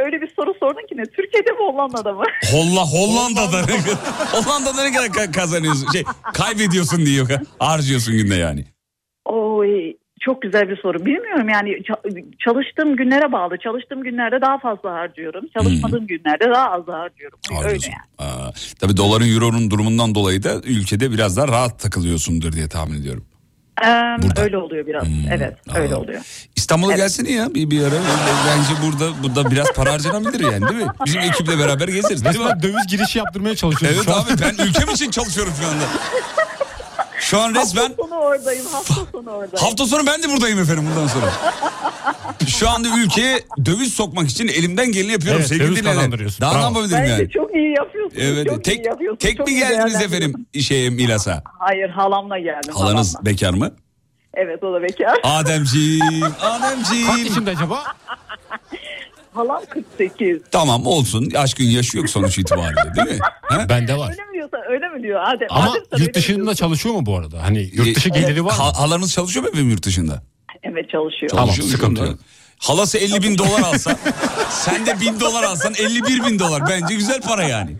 öyle bir soru sordun ki ne? Türkiye'de mi Hollanda'da mı? [LAUGHS] Holla Hollanda'da [LAUGHS] Hollanda'da ne kadar ka- kazanıyorsun? Şey kaybediyorsun diyor. Harcıyorsun günde yani. Oy çok güzel bir soru. Bilmiyorum yani ça- çalıştığım günlere bağlı. Çalıştığım günlerde daha fazla harcıyorum. Çalışmadığım günlerde daha az harcıyorum. Öyle Harcıyorsun. yani. Aa, tabii doların euronun durumundan dolayı da ülkede biraz daha rahat takılıyorsundur diye tahmin ediyorum. Ee, öyle oluyor biraz. Evet öyle oluyor. İstanbul'a gelsene ya bir, bir ara. Bence burada burada biraz para harcanabilir yani değil mi? Bizim ekiple beraber gezeriz. Resmen döviz girişi yaptırmaya çalışıyoruz Evet abi ben ülkem için çalışıyorum şu anda. [LAUGHS] Şu an resmen Hafta sonu oradayım. Hafta sonu oradayım. hafta sonu ben de buradayım efendim bundan sonra. [LAUGHS] Şu anda ülkeye döviz sokmak için elimden geleni yapıyorum Evet, sevgili döviz dinleyenler. kazandırıyorsun. Daha ne yapabilirim Bence yani? çok iyi yapıyorsunuz. Evet, çok tek iyi yapıyorsunuz. tek çok mi geldiniz efendim şeye Milas'a? Hayır halamla geldim. Halanız halamla. bekar mı? Evet o da bekar. Ademciğim, [LAUGHS] Ademciğim. Kaç yaşında acaba? Halam 48. Tamam olsun aşkın yaşı yok sonuç itibariyle değil mi? Ha? [LAUGHS] Bende var. Öyle mi diyorsa öyle mi diyor Adem? Ama öyle yurt dışında çalışıyor mu bu arada? Hani yurt dışı Ee, geliri var mı? ha- halanız çalışıyor mu efendim yurt dışında? E, Evet çalışıyor. Tamam sıkıntı yok. Halası 50 bin dolar alsa sen de bin dolar alsan 51 bin dolar bence güzel para yani.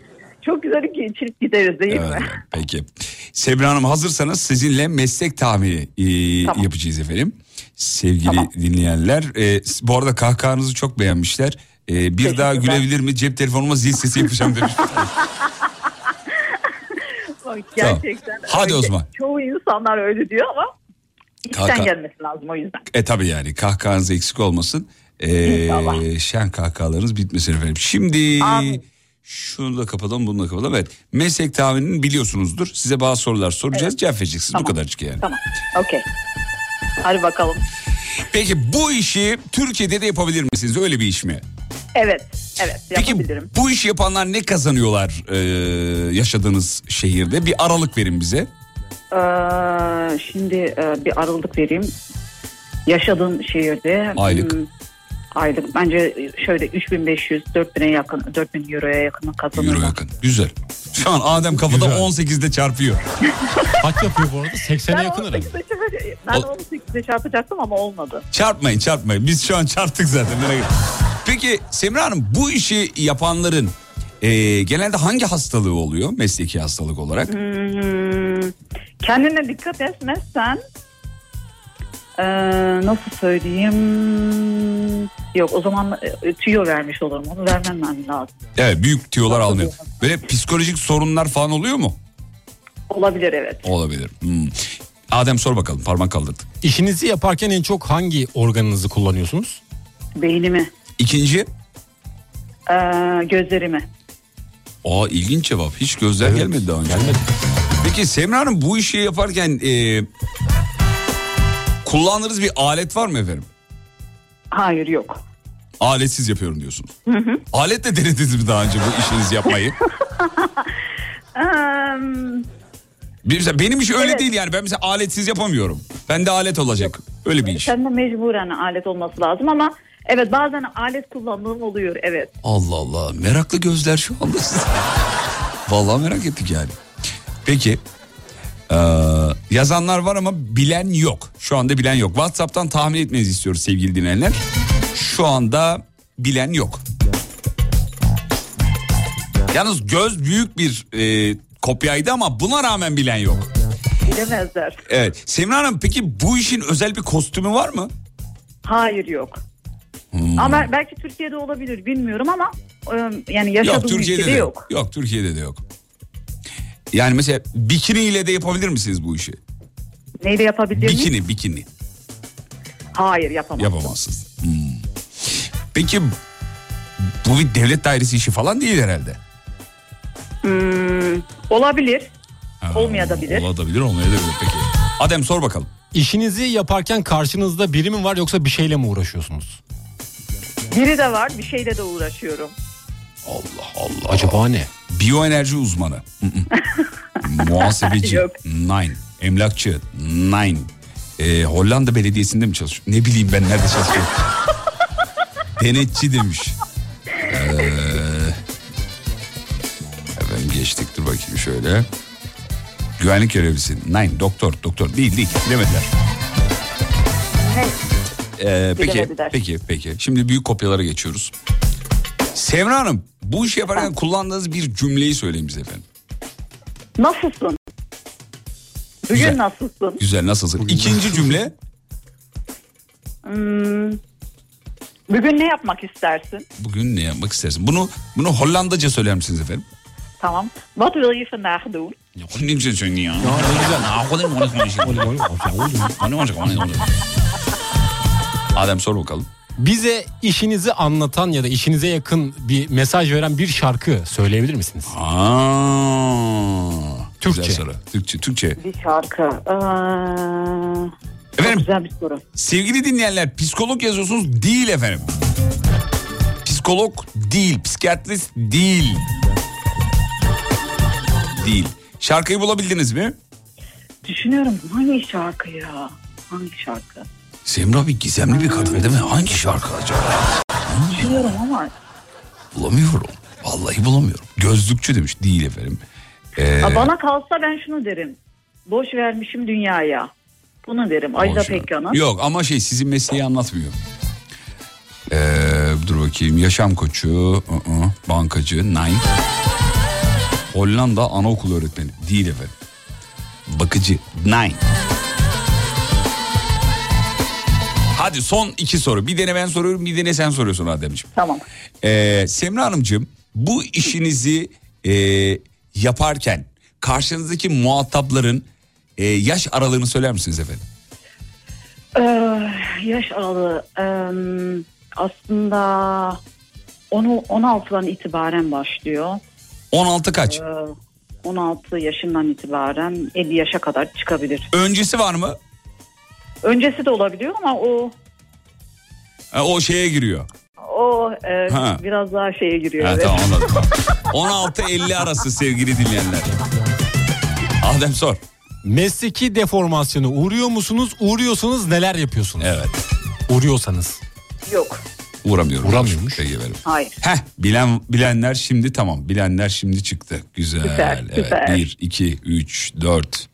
Çok güzel çift gideriz değil mi? Evet, peki. Sebra Hanım hazırsanız sizinle meslek tahmini e, Tamam. yapacağız efendim. Sevgili dinleyenler. e, bu arada kahkahanızı çok beğenmişler. E, bir daha gülebilir mi cep telefonuma zil sesi yapacağım demiş. [LAUGHS] Gerçekten. Hadi o öyle. zaman. Çoğu insanlar öyle diyor ama içten Kahkaha- gelmesi lazım o yüzden. E tabi yani kahkahanız eksik olmasın. E, İnşallah. şen kahkahalarınız bitmesin efendim. Şimdi Amin. Şunu da kapatalım bunu da kapatalım. Evet meslek tahminini biliyorsunuzdur. Size bazı sorular soracağız cevap vereceksiniz. Bu kadarcık yani. Tamam. Okey. Hadi bakalım. Peki bu işi Türkiye'de de yapabilir misiniz? Öyle bir iş mi? Evet. Evet Peki yapabilirim. bu işi yapanlar ne kazanıyorlar e, yaşadığınız şehirde? Bir aralık verin bize. Ee, şimdi e, bir aralık vereyim. Yaşadığın şehirde Aylık. Aylık bence şöyle 3500 4000'e yakın 4000 euroya yakın kazanırlar. Euro yakın. Güzel. Şu an Adem kafada 18'de çarpıyor. [LAUGHS] Kaç yapıyor bu arada? 80'e yakın herhalde. Ben 18'de çarpacaktım ama olmadı. Çarpmayın çarpmayın. Biz şu an çarptık zaten. Peki Semra Hanım bu işi yapanların e, genelde hangi hastalığı oluyor mesleki hastalık olarak? Hmm, kendine dikkat etmezsen ee, nasıl söyleyeyim yok o zaman e, tüyo vermiş olurum onu vermem lazım. Evet büyük tüyolar almıyor. Böyle psikolojik sorunlar falan oluyor mu? Olabilir evet. Olabilir. Hmm. Adem sor bakalım parmak kaldırdı. İşinizi yaparken en çok hangi organınızı kullanıyorsunuz? Beynimi, İkinci. ee, gözlerimi. Aa ilginç cevap. Hiç gözler gelmedi daha önce. Gelmedi. Peki Semra Hanım bu işi yaparken e, kullandığınız bir alet var mı efendim? Hayır yok. Aletsiz yapıyorum diyorsunuz. Hı hı. Aletle denediniz mi daha önce bu işinizi yapmayı? [LAUGHS] Mesela benim iş öyle Evet. değil yani. Ben mesela aletsiz yapamıyorum. Ben de alet olacak. Öyle bir iş. Sen de mecburen alet olması lazım ama evet bazen alet kullandığım oluyor evet. Allah Allah. Meraklı gözler şu anda. [LAUGHS] Vallahi merak ettik yani. Peki. Ee, yazanlar var ama bilen yok. Şu anda bilen yok. WhatsApp'tan tahmin etmenizi istiyoruz sevgili dinleyenler. Şu anda bilen yok. Yalnız göz büyük bir e, kopyaydı ama buna rağmen bilen yok. Bilemezler. Evet. Semra Hanım peki bu işin özel bir kostümü var mı? Hayır yok. Hmm. Ama belki Türkiye'de olabilir bilmiyorum ama e, yani yaşadığım Yok Türkiye'de ülkede de yok. yok. Yok Türkiye'de de yok. Yani mesela bikini ile de yapabilir misiniz bu işi? Neyle yapabilir miyim? Bikini, bikini. Hayır yapamam. Yapamazsınız. Hmm. Peki bu bir devlet dairesi işi falan değil herhalde. Hmm, olabilir. Olmayabilir. Olabilir, olmayabilir. Peki. Adem sor bakalım. İşinizi yaparken karşınızda biri mi var yoksa bir şeyle mi uğraşıyorsunuz? Biri de var bir şeyle de uğraşıyorum. Allah Allah. Acaba ne? Biyoenerji uzmanı. [LAUGHS] Muhasebeci. Yok. Nine. Emlakçı. Nine. Ee, Hollanda Belediyesi'nde mi çalışıyor? Ne bileyim ben nerede çalışıyor? [LAUGHS] Denetçi demiş. Ee, efendim geçtik dur bakayım şöyle. Güvenlik görevlisi. Nine. Doktor. Doktor. Değil değil. Bilemediler. Ee, peki, peki, peki. Şimdi büyük kopyalara geçiyoruz. Semra Hanım, bu işi yaparken kullandığınız bir cümleyi söyleyin bize efendim. Nasılsın? Bugün Güzel. nasılsın? Güzel, nasılsın? İkinci cümle, Hmm, bugün ne yapmak istersin? bugün ne yapmak istersin? Bunu bunu Hollandaca söyler misiniz efendim? Tamam. What will you vandaag doen? Ne güzel söylüyor ya. Adem sor bakalım. Bize işinizi anlatan ya da işinize yakın bir mesaj veren bir şarkı söyleyebilir misiniz? Aa, Türkçe. Güzel soru. Türkçe, Türkçe. Bir şarkı. Aa, Efendim, güzel bir soru. sevgili dinleyenler psikolog yazıyorsunuz değil efendim. Psikolog değil, psikiyatrist değil. Değil. Şarkıyı bulabildiniz mi? Düşünüyorum hangi şarkı ya? Hangi şarkı? Semra bir gizemli bir kadın değil mi? Hangi şarkı acaba? Düşünüyorum ama Bulamıyorum. Vallahi bulamıyorum. Gözlükçü demiş. Değil efendim. Ee, Aa, bana kalsa ben şunu derim. Boş vermişim dünyaya. Bunu derim. Ajda. Pekkan'ın. Yok ama şey sizin mesleği anlatmıyor. Ee, dur bakayım yaşam koçu, ı-ı, bankacı, nine. Hollanda anaokulu öğretmeni değil efendim. Bakıcı, nine. Hadi son iki soru. Bir dene ben soruyorum bir dene sen soruyorsun Ademciğim. Tamam. Ee, Semra Hanımcığım bu işinizi e, yaparken karşınızdaki muhatapların e, yaş aralığını söyler misiniz efendim? Ee, yaş aralığı em, aslında onu 16'dan itibaren başlıyor. 16 kaç? Ee, 16 yaşından itibaren 50 yaşa kadar çıkabilir. Öncesi var mı? Öncesi de olabiliyor ama o Ha, o şeye giriyor. o e, Ha. biraz daha şeye giriyor. Ha, evet. tamam anladım. 16-50 [LAUGHS] arası sevgili dinleyenler. Adem sor. Mesleki deformasyona uğruyor musunuz? Uğruyorsanız neler yapıyorsunuz? Evet. Uğruyorsanız. Yok. Uğramıyorum. Uğramıyormuş. Peki efendim. Hayır. Heh bilen, bilenler şimdi tamam. Bilenler şimdi çıktı. Güzel. Süper, evet. süper. 1, 2, 3, 4,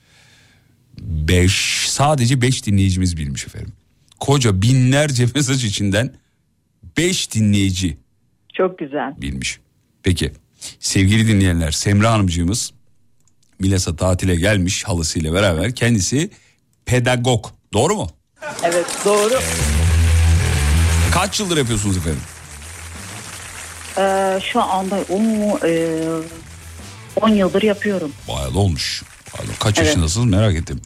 5. Sadece 5 dinleyicimiz bilmiş efendim. Koca binlerce [LAUGHS] mesaj içinden 5 dinleyici Çok güzel. bilmiş. Peki sevgili dinleyenler Semra Hanımcığımız Milas'a tatile gelmiş halısıyla beraber kendisi pedagog. Doğru mu? Evet doğru. Kaç yıldır yapıyorsunuz efendim? Ee, şu anda onu e, 10 yıldır yapıyorum. Bayağı da olmuş. Da- Kaç Evet. yaşındasınız merak ettim.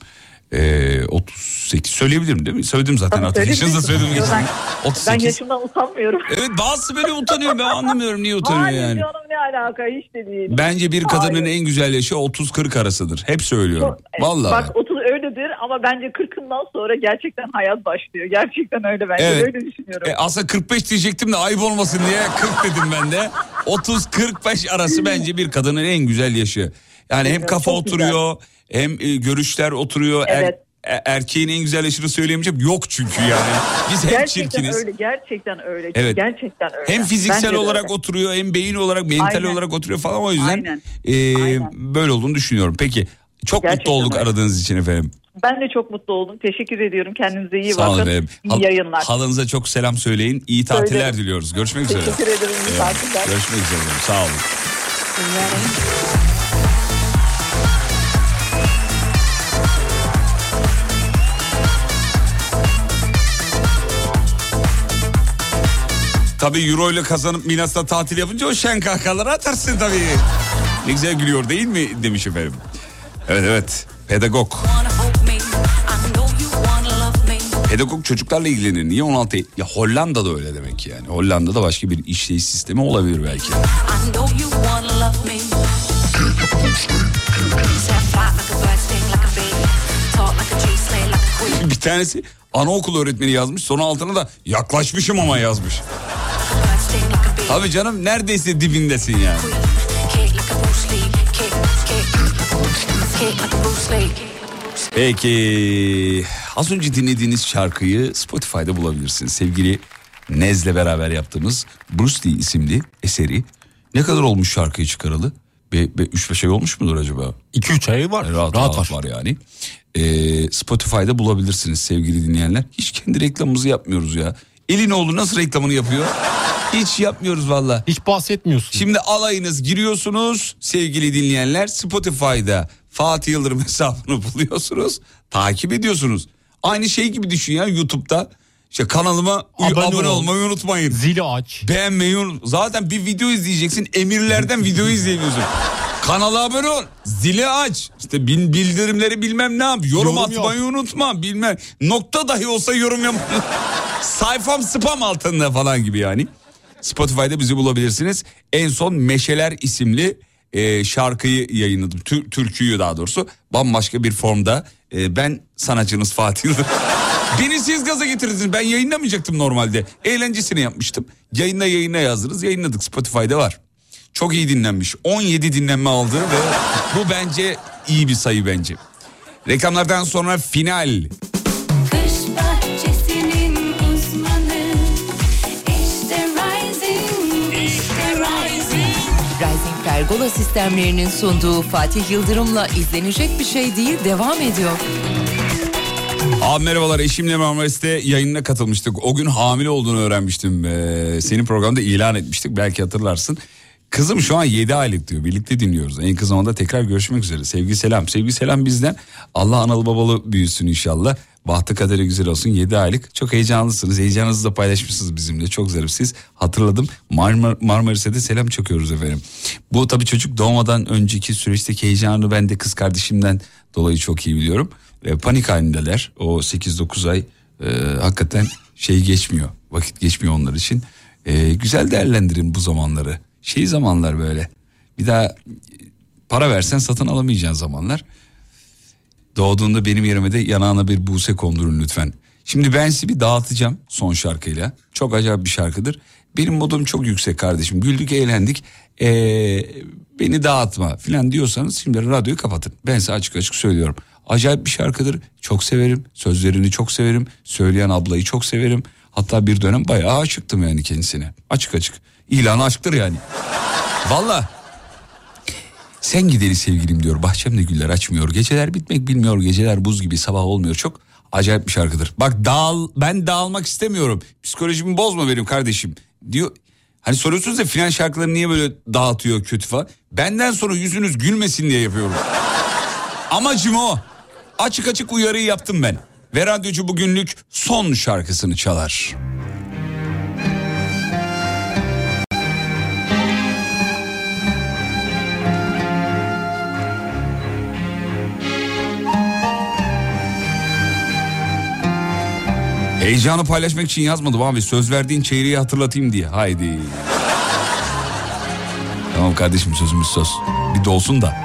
Ee, 38 söyleyebilirim değil mi? Söyledim zaten Tabii, artık. Yaşınızı söyledim. Ben 38. yaşımdan utanmıyorum. Evet bazısı böyle utanıyor ben anlamıyorum niye utanıyor Hayır yani. canım ne alaka hiç de değil. Bence bir kadının Hayır. en güzel yaşı 30-40 arasıdır. Hep söylüyorum. Çok- Vallahi. Bak 30 öyledir ama bence 40'ından sonra gerçekten hayat başlıyor. Gerçekten öyle bence Evet. öyle düşünüyorum. E, aslında 45 diyecektim de ayıp olmasın diye 40 dedim ben de. 30-45 arası bence bir kadının en güzel yaşı. Yani hem Evet, kafa çok oturuyor hem e, görüşler oturuyor. Er- Evet. e- erkeğin en güzel yaşını söyleyemeyeceğim. Yok çünkü yani. Biz hep gerçekten çirkiniz. öyle gerçekten öyle. Evet. Gerçekten öyle. Hem fiziksel Bence olarak öyle. oturuyor hem beyin olarak mental Aynen. olarak oturuyor falan o yüzden Aynen. e, böyle olduğunu düşünüyorum. Peki çok Gerçekten mutlu olduk öyle. aradığınız için efendim. Ben de çok mutlu oldum. Teşekkür ediyorum. Kendinize iyi Sağ bakın. efendim. İyi Hal- yayınlar. Halınıza çok selam söyleyin. İyi tatiller Söylerim. diliyoruz. Görüşmek üzere. Teşekkür ederim. İyi tatiller. Görüşmek üzere. Sağ olun. Tabii euro ile kazanıp Milas'ta tatil yapınca o şen kahkahaları atarsın tabii. Ne güzel gülüyor değil mi demiş efendim. Evet evet pedagog. Pedagog çocuklarla ilgilenir. Niye 16? Ya Hollanda'da öyle demek yani. Hollanda'da başka bir işleyiş sistemi olabilir belki. Bir tanesi anaokulu öğretmeni yazmış. Sonra altına da yaklaşmışım ama yazmış. Tabii canım neredeyse dibindesin yani. Peki az önce dinlediğiniz şarkıyı Spotify'da bulabilirsiniz. Sevgili Nez'le beraber yaptığımız Bruce Lee isimli eseri. Ne kadar olmuş şarkıyı çıkaralı? 3-5 ay olmuş mudur acaba? 2-3 ay var. Rahat, Rahat rahat var. yani. Ee, Spotify'da bulabilirsiniz sevgili dinleyenler. Hiç kendi reklamımızı yapmıyoruz ya. Elinoğlu nasıl reklamını yapıyor? Hiç yapmıyoruz valla. Hiç bahsetmiyorsun. Şimdi alayınız giriyorsunuz sevgili dinleyenler. Spotify'da Fatih Yıldırım [LAUGHS] hesabını buluyorsunuz. Takip ediyorsunuz. Aynı şey gibi düşün ya YouTube'da. İşte kanalıma abone, Abone ol. olmayı unutmayın. Zili aç. Beğenmeyi unut. Zaten bir video izleyeceksin. Emirlerden video izleyemiyorsun. Kanala abone ol. Zili aç. İşte bin bildirimleri bilmem ne yap. Yorum, Yorum atmayı unutma. Bilmem. Nokta dahi olsa yorum yap. [LAUGHS] Sayfam spam altında falan gibi yani. Spotify'da bizi bulabilirsiniz. En son Meşeler isimli e, şarkıyı yayınladım. Tür- türküyü daha doğrusu. Bambaşka bir formda. E, ben sanatçınız Fatih Yıldırım. [LAUGHS] Beni siz gaza getirdiniz. Ben yayınlamayacaktım normalde. Eğlencesini yapmıştım. Yayınla yayına yazdınız. Yayınladık. Spotify'da var. Çok iyi dinlenmiş. 17 dinlenme aldı ve bu bence iyi bir sayı bence. Reklamlardan sonra final. Pergola sistemlerinin sunduğu Fatih Yıldırım'la izlenecek bir şey değil devam ediyor. Abi merhabalar eşimle Marmaris'te yayınına katılmıştık. O gün hamile olduğunu öğrenmiştim. Ee, senin programda ilan etmiştik belki hatırlarsın. Kızım şu an 7 aylık diyor. Birlikte dinliyoruz. En kısa zamanda tekrar görüşmek üzere. Sevgi selam. Sevgi selam bizden. Allah analı babalı büyüsün inşallah. Bahtı kaderi güzel olsun 7 aylık. Çok heyecanlısınız. Heyecanınızı da paylaşmışsınız bizimle. Çok zarifsiz. Hatırladım. Marmar Marmaris'e de selam çakıyoruz efendim. Bu tabii çocuk doğmadan önceki süreçteki heyecanı ben de kız kardeşimden dolayı çok iyi biliyorum. E, panik halindeler. O 8-9 ay e, hakikaten şey geçmiyor. Vakit geçmiyor onlar için. E, güzel değerlendirin bu zamanları. Şey zamanlar böyle. Bir daha para versen satın alamayacağın zamanlar. Doğduğunda benim yerime de yanağına bir buse kondurun lütfen. Şimdi ben sizi bir dağıtacağım son şarkıyla. Çok acayip bir şarkıdır. Benim modum çok yüksek kardeşim. Güldük eğlendik. Ee, beni dağıtma falan diyorsanız şimdi radyoyu kapatın. Ben size açık açık söylüyorum. Acayip bir şarkıdır. Çok severim. Sözlerini çok severim. Söyleyen ablayı çok severim. Hatta bir dönem bayağı aşıktım yani kendisine. Açık açık. İlanı aşktır yani. Valla. Sen gideri sevgilim diyor. Bahçemde güller açmıyor. Geceler bitmek bilmiyor. Geceler buz gibi sabah olmuyor. Çok acayip bir şarkıdır. Bak dağıl, ben dağılmak istemiyorum. Psikolojimi bozma benim kardeşim. Diyor. Hani soruyorsunuz da filan şarkıları niye böyle dağıtıyor kötü falan. Benden sonra yüzünüz gülmesin diye yapıyorum. Amacım o. Açık açık uyarıyı yaptım ben. Ve radyocu bugünlük son şarkısını çalar. Heyecanı paylaşmak için yazmadım abi. Söz verdiğin çeyreği hatırlatayım diye. Haydi. tamam kardeşim sözümüz söz. Bir dolsun da.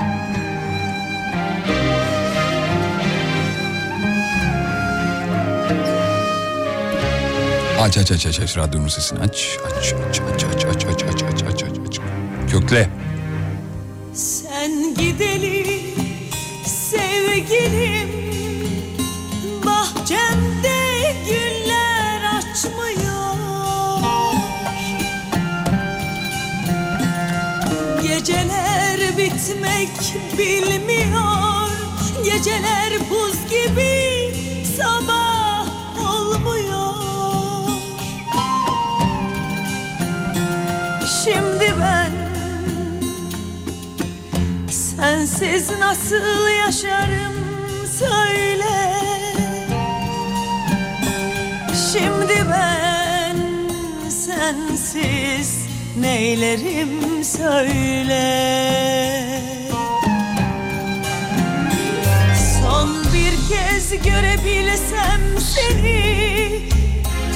Aç aç aç aç aç radyonun sesini aç aç aç aç aç aç aç aç aç aç aç aç kökle Sen gideli sevgilim Bitmek bilmiyor. Geceler buz gibi sabah olmuyor. Şimdi ben Sensiz nasıl yaşarım söyle. Şimdi ben sensiz neylerim söyle kez görebilsem seni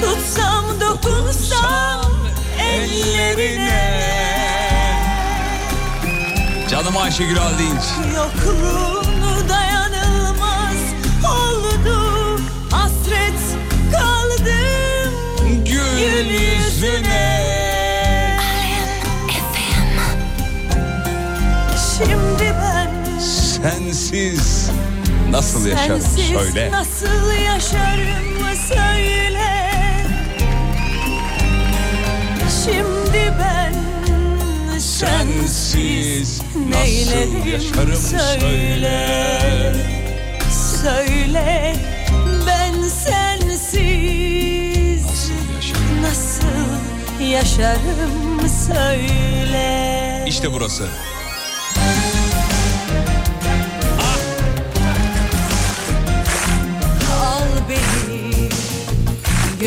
Tutsam dokunsam ellerine. Canım Ayşegül Aldinç. Yokluğunu dayanılmaz oldu Hasret kaldım gül yüzüne. Şimdi ben Sensiz nasıl yaşarım sensiz söyle. nasıl yaşarım söyle Şimdi ben Sensiz nasıl yaşarım söyle. Söyle ben sensiz nasıl yaşarım söyle İşte burası.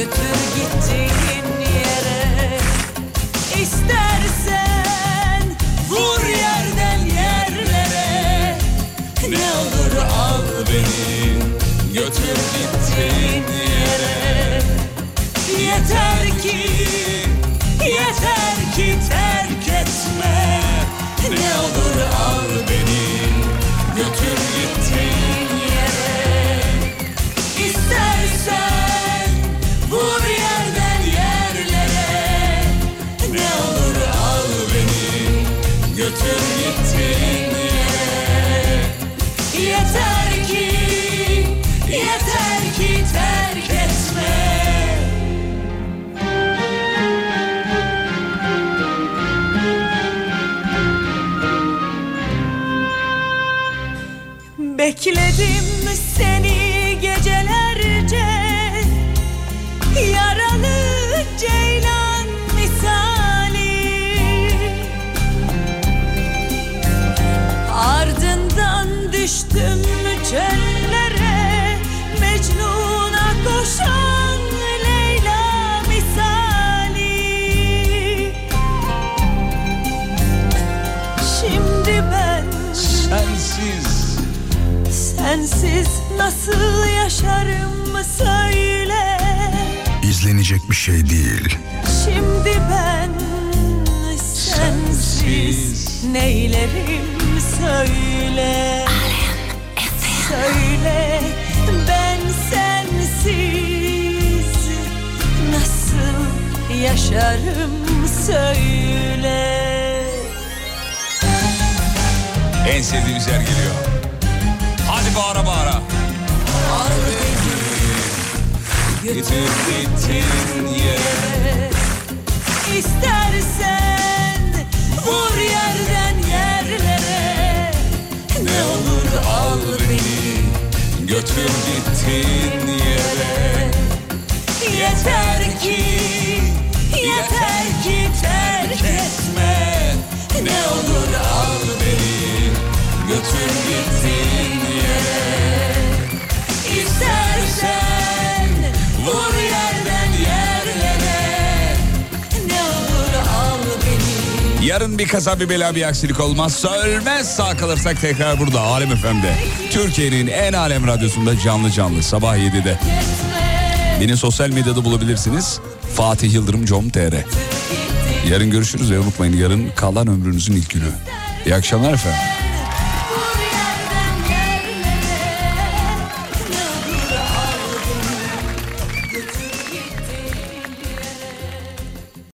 Götür gittiğin Bekledim nasıl yaşarım söyle İzlenecek bir şey değil. Şimdi ben sensiz neylerim söyle Söyle ben sensiz nasıl yaşarım söyle En sevdiğimiz yer geliyor. Hadi bağıra bağıra. Al beni götür gittin yere İstersen vur yerden yerlere. Ne olur al beni Götür gittin yere. Yeter ki, yeter ki terk etme. Ne olur al beni götür gittin yere İstersen vur yerden yerlere Ne olur al beni Yarın bir kaza bir bela bir aksilik olmazsa ölmez sağ kalırsak tekrar burada Alem FM'de. Türkiye'nin en alem radyosunda canlı canlı sabah 7'de. Beni sosyal medyada bulabilirsiniz. Fatih Yıldırım com.tr Yarın görüşürüz ve unutmayın yarın kalan ömrünüzün ilk günü. İyi akşamlar efendim.